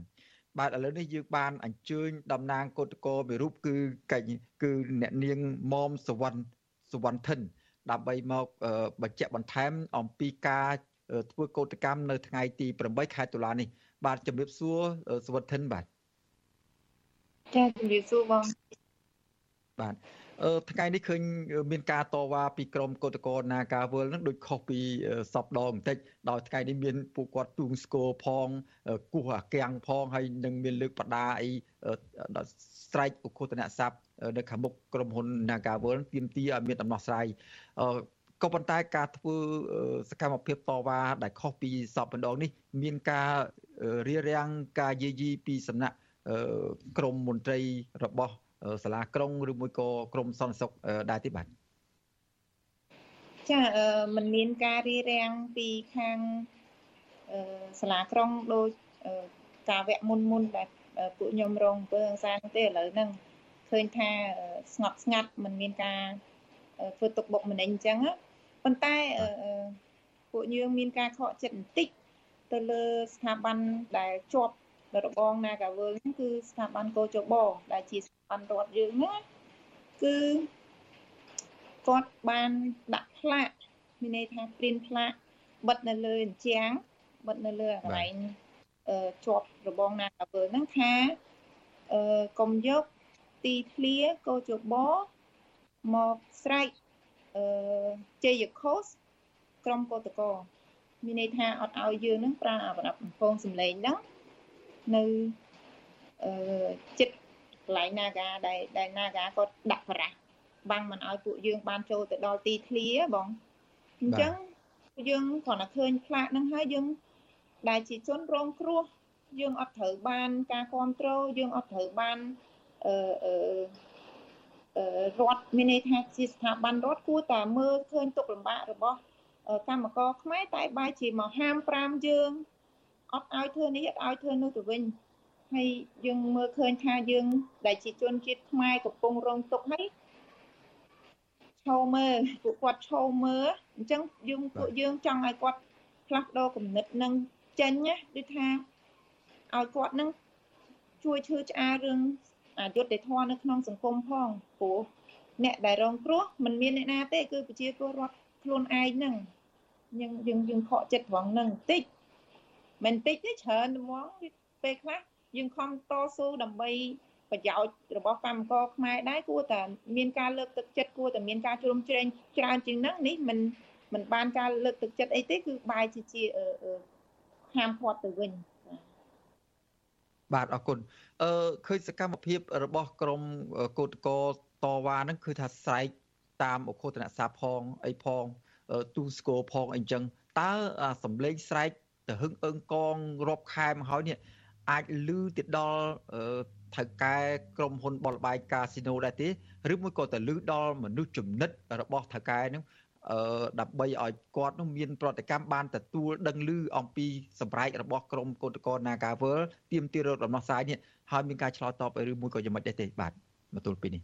បាទឥឡូវនេះយើងបានអញ្ជើញតំណាងកោតកោមួយរូបគឺកិច្ចគឺអ្នកនាងមុំសវណ្ណសវណ្ណធិន ដើម្បីមកបញ្ជាក់បន្ថែមអំពីការធ្វើកោតកម្មនៅថ្ងៃទី8ខែតុលានេះបាទជំរាបសួរសវណ្ណធិនបាទចាជំរាបសួរបងបាទអឺ ថ្ងៃនេះឃើញមានការតវ៉ាពីក្រមកោតកោណាការវល់នឹងដូចខុសពីសពដងបន្តិចដោយថ្ងៃនេះមានពួកគាត់ទូងស្គរផងគោះអាកាំងផងហើយនឹងមានលើកបដាអីស្រែកឧគតនៈស័ព្ទនៅខាងមុខក្រុមហ៊ុន Nagawal ទាមទារឲ្យមានដំណោះស្រាយក៏ប៉ុន្តែការធ្វើសកម្មភាពតវ៉ាដែលខុសពីសពម្ដងនេះ មានការរៀបរៀងការយាយីពីសំណាក់ក្រមមន្ត្រីរបស់ សាលាក្រុងឬមួយក៏ក្រមសន្តិសុខដែរទេបាទចាมันមានការរៀបរៀងពីខាងសាលាក្រុងដោយការវគ្គមុនមុនដែលពួកខ្ញុំរងអំពើហិង្សានោះទេឥឡូវហ្នឹងឃើញថាស្ងប់ស្ងាត់มันមានការធ្វើទុកបុកម្នេញអញ្ចឹងប៉ុន្តែពួកយើងមានការខកចិត្តបន្តិចទៅលើស្ថាប័នដែលជាប់ របង Nagawal ហ្នឹងគឺស្ថាប័នកោជបដែលជាស្ថាប័នរដ្ឋយើងណាគឺគាត់បានដាក់ផ្លាកមានន័យថាព្រីនផ្លាកបិទនៅលើអញ្ចាំងបិទនៅលើកន្លែងអឺជាប់របង Nagawal ហ្នឹងថាអឺកុំយកទីធ្លាកោជបមកស្រែកអឺជ័យខូសក្រុមកោតកោមានន័យថាអត់ឲ្យយើងនឹងប្រើអាប្រដាប់កំពងសម្លេងហ្នឹង នៅអឺចិត្តកន្លែង Naga ដែលដែល Naga គាត់ដាក់ប្រាស់បាំងមិនឲ្យពួកយើងបានចូលទៅដល់ទីធ្លាបងអញ្ចឹងពួកយើងគ្រាន់តែឃើញផ្លាកហ្នឹងហើយយើងដែលជាជនរងគ្រោះយើងអត់ត្រូវបាន ការគ្រប់គ្រងយើងអត់ត្រូវបានអឺអឺរដ្ឋមានន័យថាជាស្ថាប័នរដ្ឋគួរតែមើលឃើញទុកលំបាករបស់កម្មករខ្មែរតែបែរជាមកហាម5យើង អត់ឲ្យធ្វើនេះអត់ឲ្យធ្វើនោះទៅវិញហើយយើងមើលឃើញថាយើងដែលជាជនជាតិខ្មែរកំពុងរងទុក្ខហើយឈោមើលពួកគាត់ឈោមើលអញ្ចឹងយើងពួកយើងចង់ឲ្យគាត់ផ្លាស់ប្ដូរគំនិតនឹងចេញណាដូចថាឲ្យគាត់នឹងជួយឈឺឆ្អាលរឿងអយុត្តិធម៌នៅក្នុងសង្គមផងព្រោះអ្នកដែលរងគ្រោះមិនមានអ្នកណាទេគឺប្រជាពលរដ្ឋខ្លួនឯងហ្នឹងយើងយើងយើងខកចិត្តត្រង់ហ្នឹងបន្តិច មិនតិចទេច្រើនហ្មងពេលខ្លះយើងខំតស៊ូដើម្បីប្រយោជន៍របស់កម្មករខ្មែរដែរគួរតែមានការលើកទឹកចិត្តគួរតែមានការជ្រោមជ្រែងច្រើនជាងហ្នឹងនេះមិនមិនបានការលើកទឹកចិត្តអីទេគឺបែរជាជាហាមឃាត់ទៅវិញបាទអរគុណអឺឃើញសកម្មភាពរបស់ក្រមកោតកោតវ៉ាហ្នឹងគឺថាស្រែកតាមអខុទនសាផងអីផងទូស្គរផងអីចឹងតើសំឡេងស្រែក ទៅហឹងអឹងកងរាប់ខែមកហើយនេះអាចលឺទៅដល់ថៅកែក្រុមហ៊ុនបលបាយកាស៊ីណូដែរទេឬមួយក៏ទៅលឺដល់មនុស្សចំណិតរបស់ថៅកែហ្នឹងអឺដើម្បីឲ្យគាត់នោះមានប្រតិកម្មបានទទួលដឹងឮអំពីសម្រែករបស់ក្រមកោតកោ Nagawal ទៀមទាររត់ដំណោះស្រាយនេះហើយមានការឆ្លើយតបឬមួយក៏យ៉ាងម៉េចដែរទេបាទមកទល់ពេលនេះ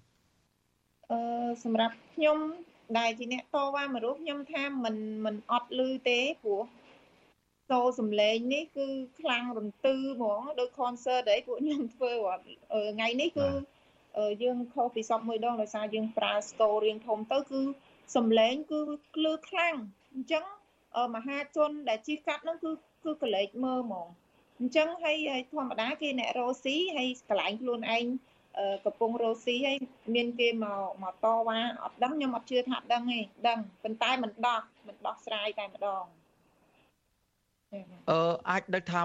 អឺសម្រាប់ខ្ញុំដែលជាអ្នកតវ៉ាមួយរូបខ្ញុំថាមិនមិនអត់ឮទេព្រោះ សូរសំឡេងនេះគឺខ្លាំងរន្ទឺហ្មងដោយ concert អីពួកខ្ញុំធ្វើថ្ងៃនេះគឺយើងខុសពីសពមួយដងដោយសារយើងប្រើស្គររៀងធំទៅគឺសំឡេងគឺក្លឺខ្លាំងអញ្ចឹងមហាជនដែលជិះកាត់ហ្នឹងគឺគឺកលេចមើលហ្មងអញ្ចឹងហើយធម្មតាគេអ្នករ៉ូស៊ីហើយកន្លែងខ្លួនឯងកំពុងរ៉ូស៊ីហើយមានគេមកមកតវ៉ាអត់ដឹងខ្ញុំអត់ជឿថាដឹងទេដឹងប៉ុន្តែមិនដោះមិនដោះស្រាយតែម្ដង អឺអាចដឹងថា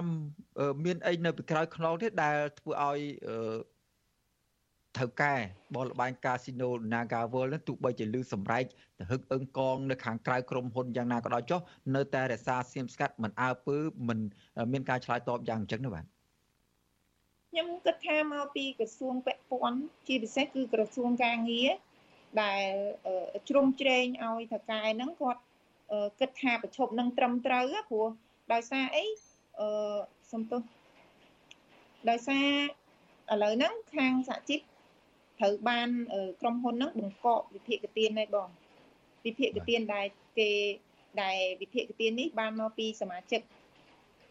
មានអីនៅពីក្រោយខ្នងទេដែលធ្វើឲ្យត្រូវកែបលបែងកាស៊ីណូ Naga World នឹងទោះបីជាលឺសម្រែកទៅហឹកអឹងកងនៅខាងក្រៅក្រុមហ៊ុនយ៉ាងណាក៏ដោយចុះនៅតែរក្សាសៀមស្កាត់មិនអើពើមិនមានការឆ្លើយតបយ៉ាងអញ្ចឹងទេបាទខ្ញុំគិតថាមកពីក្រសួងពាក់ព័ន្ធជាពិសេសគឺក្រសួងការងារដែលជ្រុំជ្រែងឲ្យថកែហ្នឹងគាត់គិតថាប្រឈប់នឹងត្រឹមត្រូវព្រោះ ដោយសារអីអឺសំទោសដោយសារឥឡូវហ្នឹងខាងសហជីពត្រូវបានក្រុមហ៊ុនហ្នឹងបង្កកវិភាគទានដែរបងវិភាគទានដែលគេដែលវិភាគទាននេះបានមកពីសមាជិក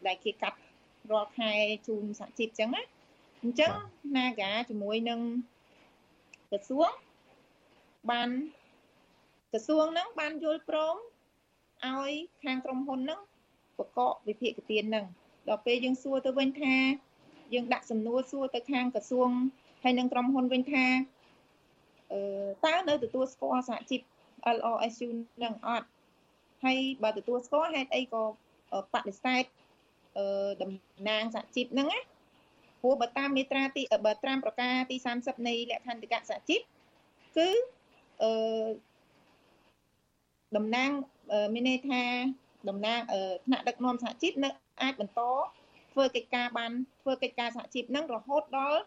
ដែលគេកាត់រាល់ខែជូនសហជីពអញ្ចឹងណាអញ្ចឹង Naga ជាមួយនឹងក្រសួងបានក្រសួងហ្នឹងបានយល់ព្រមឲ្យខាងក្រុមហ៊ុនហ្នឹង បកកវិភាគទានហ្នឹងដល់ពេលយើងសួរទៅវិញថាយើងដាក់សំណួរសួរទៅខាងក្រសួងហើយនឹងក្រុមហ៊ុនវិញថាអឺតើនៅទទួលស្គាល់សហជីព LRSU នឹងអត់ហើយបើទទួលស្គាល់ហេតុអីក៏បដិសេធអឺតំណាងសហជីពហ្នឹងណាព្រោះបើតាមមាត្រាទីបើតាមប្រការទី30នៃលក្ខន្តិកៈសហជីពគឺអឺតំណាងមានន័យថា តំណាងថ្នាក់ដឹកនាំសហជីពនៅអាចបន្តធ្វើកិច្ចការបានធ្វើកិច្ចការសហជីពហ្នឹងរហូតដល់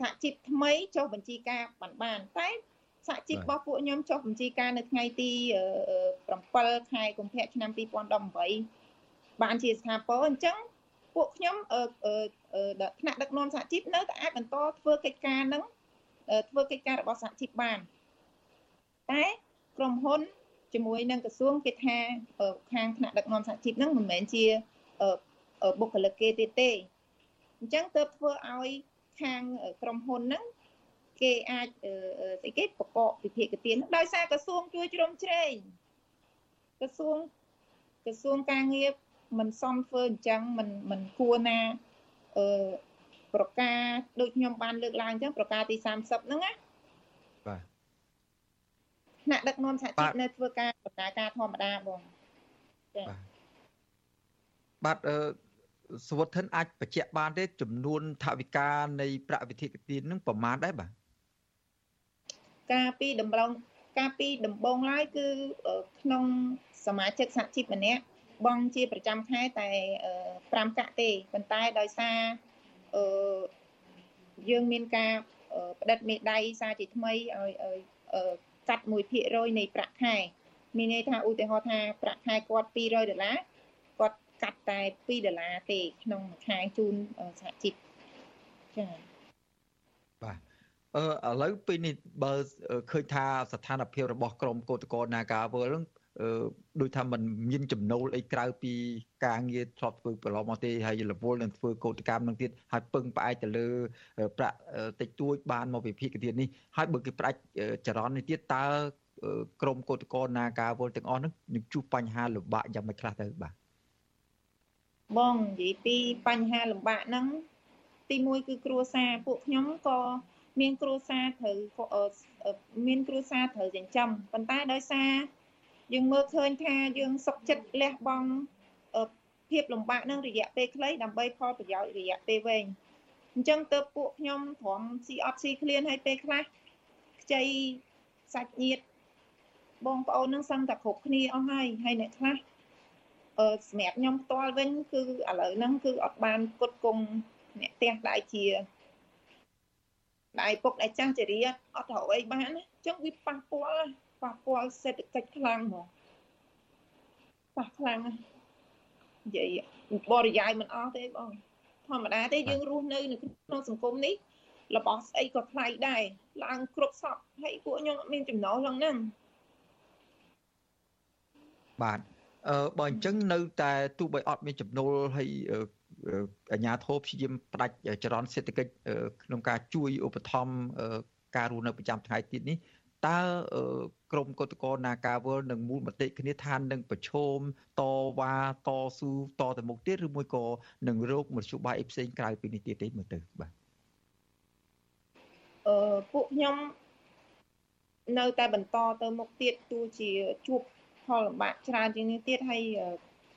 សហជីពថ្មីចុះបញ្ជីការបានបានតែសហជីពរបស់ពួកខ្ញុំចុះបញ្ជីការនៅថ្ងៃទី7ខែកុម្ភៈឆ្នាំ2018បានជាស្ថាពរអញ្ចឹងពួកខ្ញុំថ្នាក់ដឹកនាំសហជីពនៅតែអាចបន្តធ្វើកិច្ចការនឹងធ្វើកិច្ចការរបស់សហជីពបានតែក្រុមហ៊ុន ជាមួយនឹងក្រសួងគេថាខាងថ្នាក់ដឹកនាំសហជីពហ្នឹងមិនមែនជាបុគ្គលិកគេទេទេអញ្ចឹងទើបធ្វើឲ្យខាងក្រុមហ៊ុនហ្នឹងគេអាចស្អីគេប្រកបវិភាគទានដោយសារក្រសួងជួយជ្រោមជ្រែងក្រសួងក្រសួងការងារមិនសមធ្វើអញ្ចឹងមិនមិនគួរណាអឺប្រកាដូចខ្ញុំបានលើកឡើងអញ្ចឹងប្រកាទី30ហ្នឹងណាបាទ ថ្នាក់ដឹកនាំសហជីពនៅធ្វើការដំណើរការធម្មតាបងចាបាទអឺសវត្ថិនអាចបញ្ជាក់បានទេចំនួនថវិកានៃប្រាក់វិធានទាននឹងប្រមាណដែរបាទការពីដំបងការពីដំបងឡើយគឺក្នុងសមាជិកសហជីពម្នាក់បងជាប្រចាំខែតែ5កាក់ទេប៉ុន្តែដោយសារអឺយើងមានការបដិទ្ធមេដៃសារជាថ្មីឲ្យ កាត់1%នៃប្រាក់ខែមានន័យថាឧទាហរណ៍ថាប្រាក់ខែគាត់200ដុល្លារគាត់កាត់តែ2ដុល្លារទេក្នុងមួយខែជូនសហជីពចា៎បាទអឺឥឡូវពេលនេះបើឃើញថាស្ថានភាពរបស់ក្រមកោតកោ Nagawal នឹងអឺ ដូចថាมันមានចំណូលអីក្រៅពីការងារធ្លាប់ធ្វើប្រឡំមកទេហើយរវល់នឹងធ្វើកោតកម្មនឹងទៀតហើយពឹងផ្អែកទៅលើប្រាក់តិចតួចបានមកវិភាគទៀតនេះហើយបើគេផ្ដាច់ចរន្តនេះទៀតតើក្រមកោតកោណាការវល់ទាំងអស់នឹងនឹងជួបបញ្ហាលំបាកយ៉ាងម៉េចខ្លះទៅបាទបងនិយាយពីបញ្ហាលំបាកហ្នឹងទី1គឺគ្រួសារពួកខ្ញុំក៏មានគ្រួសារត្រូវមានគ្រួសារត្រូវចិញ្ចឹមប៉ុន្តែដោយសារ យើងមើលឃើញថាយើងសុកចិត្តលះបង់ភាពលំបាកនឹងរយៈពេលខ្លីដើម្បីផលប្រយោជន៍រយៈពេលវែងអញ្ចឹងទៅពួកខ្ញុំទ្រាំស៊ីអត់ស៊ីឃ្លានឲ្យពេលខ្លះខ្ចីសាច់ញាតិបងប្អូននឹងសឹងតែគ្រប់គ្នាអស់ហើយហើយអ្នកខ្លះអឺសម្រាប់ខ្ញុំផ្ទាល់វិញគឺឥឡូវហ្នឹងគឺអត់បានគុតគង់អ្នកផ្ទះដែលជាដែលពុកដែលចាស់ចរិយាអត់រកអីបានណាអញ្ចឹងវាប៉ះពាល់ ប៉ះពាល់សេដ្ឋកិច្ចខ្លាំងហ្មងប៉ះខ្លាំងនិយាយបរិយាយមិនអស់ទេបងធម្មតាទេយើងរស់នៅនៅក្នុងសង្គមនេះរបស់ស្អីក៏ថ្លៃដែរឡើងគ្រប់សពហើយពួកខ្ញុំអត់មានចំណូលឡើងហ្នឹងបាទអឺបើអញ្ចឹងនៅតែទោះបីអត់មានចំណូលហើយអាញាធរព្យាយាមផ្ដាច់ចរន្តសេដ្ឋកិច្ចក្នុងការជួយឧបត្ថម្ភការរស់នៅប្រចាំថ្ងៃទៀតនេះ តើក្រមកតកនាការវល់នឹងមូលមតិគ្នាឋាននឹងប្រឈមតវ៉ាតស៊ូតទៅមុខទៀតឬមួយក៏នឹងរោគមធ្យោបាយផ្សេងក្រៅពីនេះទៀតទេមើលទៅបាទអឺពួកខ្ញុំនៅតែបន្តទៅមុខទៀតទោះជាជួបផលលំបាកច្រើនជាងនេះទៀតហើយ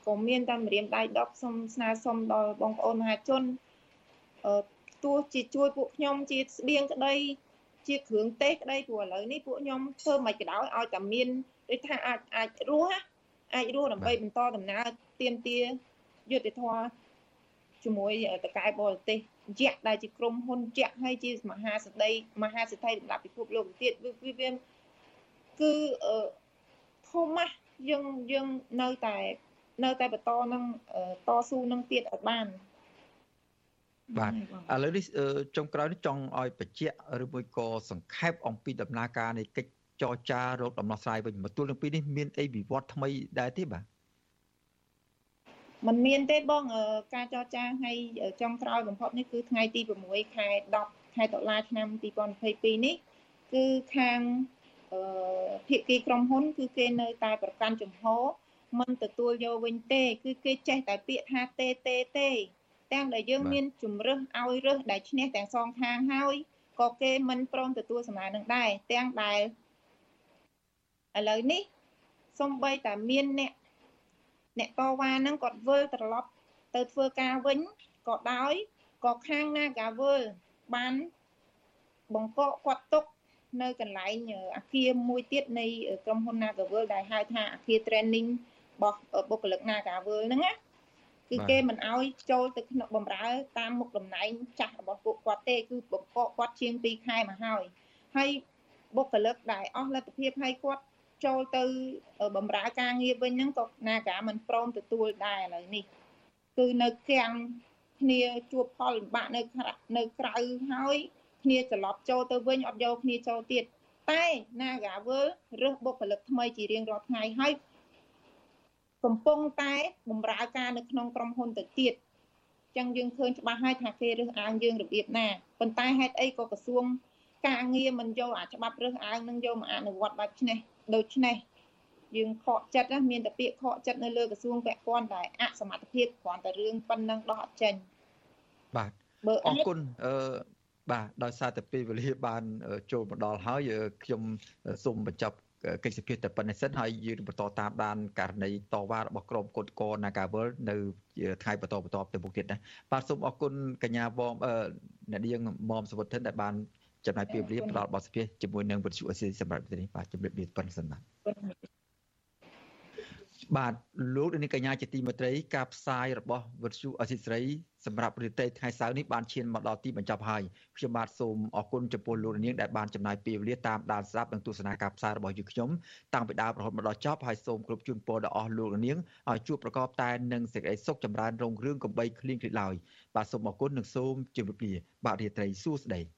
ក៏មានតែម្រាមដៃដប់សុំស្នើសុំដល់បងប្អូនមហាជនអឺទោះជាជួយពួកខ្ញុំជាស្បៀងក្តី ជាគ្រឿងទេសក្តីព្រោះឥឡូវនេះពួកខ្ញុំធ្វើមិនក៏ដោយឲ្យតែមានដូចថាអាចអាចរស់អាចរស់ដើម្បីបន្តដំណើរទៀមទាយុទ្ធធរជាមួយតកែបរទេសជាក់ដែលជាក្រុមហ៊ុនជាក់ហើយជាមហាសេដ្ឋីមហាសេដ្ឋីលំដាប់ពិភពលោកទៀតវាវាគឺធំណាស់យើងយើងនៅតែនៅតែបន្តនឹងតស៊ូនឹងទៀតឲ្យបាន បាទឥឡូវនេះចុងក្រោយនេះចង់ឲ្យបញ្ជាក់ឬមួយក៏សង្ខេបអំពីដំណើរការនៃកិច្ចចរចារកដំណោះស្រាយវិញមកទល់នឹងពីនេះមានអីវិវត្តថ្មីដែរទេបាទมันមានទេបងការចរចាថ្ងៃចុងក្រោយបំផុតនេះគឺថ្ងៃទី6ខែ10ខែតុលាឆ្នាំ2022នេះគឺខាងភាគីក្រុមហ៊ុន គឺគេនៅតែប្រកាន់ជំហរមិនទទួលយកវិញទេ គឺគេចេះតែពាក្យថាទេទេទេ ទាំងដែលយើងមានជំរឹះឲ្យរើសដែលឈ្នះទាំងសងខាងហើយក៏គេមិនព្រមទទួលសម្មានឹងដែរទាំងដែលឥឡូវនេះសំបីតែមានអ្នកអ្នកតវ៉ាហ្នឹងគាត់វិលត្រឡប់ទៅធ្វើការវិញក៏ដោយក៏ខាងណាកាវិលបានបង្កកគាត់ទុកនៅកន្លែងអាគារមួយទៀតនៃក្រុមហ៊ុន Nagavel ដែលហៅថាអាគារ training របស់បុគ្គលិក Nagavel ហ្នឹងណា គឺគេមិនអោយចូលទៅក្នុងបំរើតាមមុខតំណែងចាស់របស់ពួកគាត់ទេគឺបង្កកគាត់ជាង2ខែមកហើយហើយបុគ្គលិកដែលអស់លទ្ធភាពឲ្យគាត់ចូលទៅបំរើការងារវិញហ្នឹងក៏ណាកាមិនព្រមទទួលដែរឥឡូវនេះគឺនៅគាំងគ្នាជួបផលលំបាកនៅនៅក្រៅហើយគ្នាត្រឡប់ចូលទៅវិញអត់យកគ្នាចូលទៀតតែ Nagavel រើសបុគ្គលិកថ្មីជារៀងរាល់ថ្ងៃហើយ កំពុងតែបំរើការនៅក្នុងក្រុមហ៊ុនទៅទៀតចឹងយើងឃើញច្បាស់ហើយថាគេរើសអើងយើងរបៀបណាប៉ុន្តែហេតុអីក៏ក្រសួងការងារមិនយកអាច្បាប់រើសអើងនឹងយកមកអនុវត្តបែបនេះដូច្នេះយើងខកចិត្តណាមានតែពាក្យខកចិត្តនៅលើក្រសួងពាក់ព័ន្ធតែអសមត្ថភាពគ្រាន់តែរឿងប៉ុណ្ណឹងដោះអត់ចេញបាទអរគុណអឺបាទដោយសារតែពេលវេលាបានចូលមកដល់ហើយខ្ញុំសូមបញ្ចប់ កិច្ចសភាតែប៉ុណ្ណេះសិនហើយយើងបន្តតាមដានករណីតវ៉ារបស់ក្រុមកោតកោ Nagawal នៅថ្ងៃបន្តបន្តទៅមុខទៀតណាបាទសូមអរគុណកញ្ញាវងអ្នកនាងមុំសវត្ថិនដែលបានចំណាយពេលវេលាផ្ដល់បទសភាជាមួយនឹងវិទ្យុអេស៊ីសម្រាប់នេះបាទជម្រាបលាប៉ុណ្ណឹងសិនបាទ បាទលោកនាងកញ្ញាជាទីមេត្រីការផ្សាយរបស់វិទ្យុអសិស្រ័យសម្រាប់រាត្រីថ្ងៃសៅរ៍នេះបានឈានមកដល់ទីបញ្ចប់ហើយខ្ញុំបាទសូមអរគុណចំពោះលោកនាងដែលបានចំណាយពេលវេលាតាមដានស្ដាប់និងទស្សនាការផ្សាយរបស់យើងខ្ញុំតាំងពីដើមរហូតមកដល់ចប់ហើយសូមគ្រប់ជូនពរដល់អស់លោកនាងឲ្យជួបប្រកបតែនឹងសេចក្តីសុខចម្រើនរុងរឿងកំបីគ្លៀងគ្លេឡើយបាទសូមអរគុណនិងសូមជម្រាបលាបាទរាត្រីសួស្តី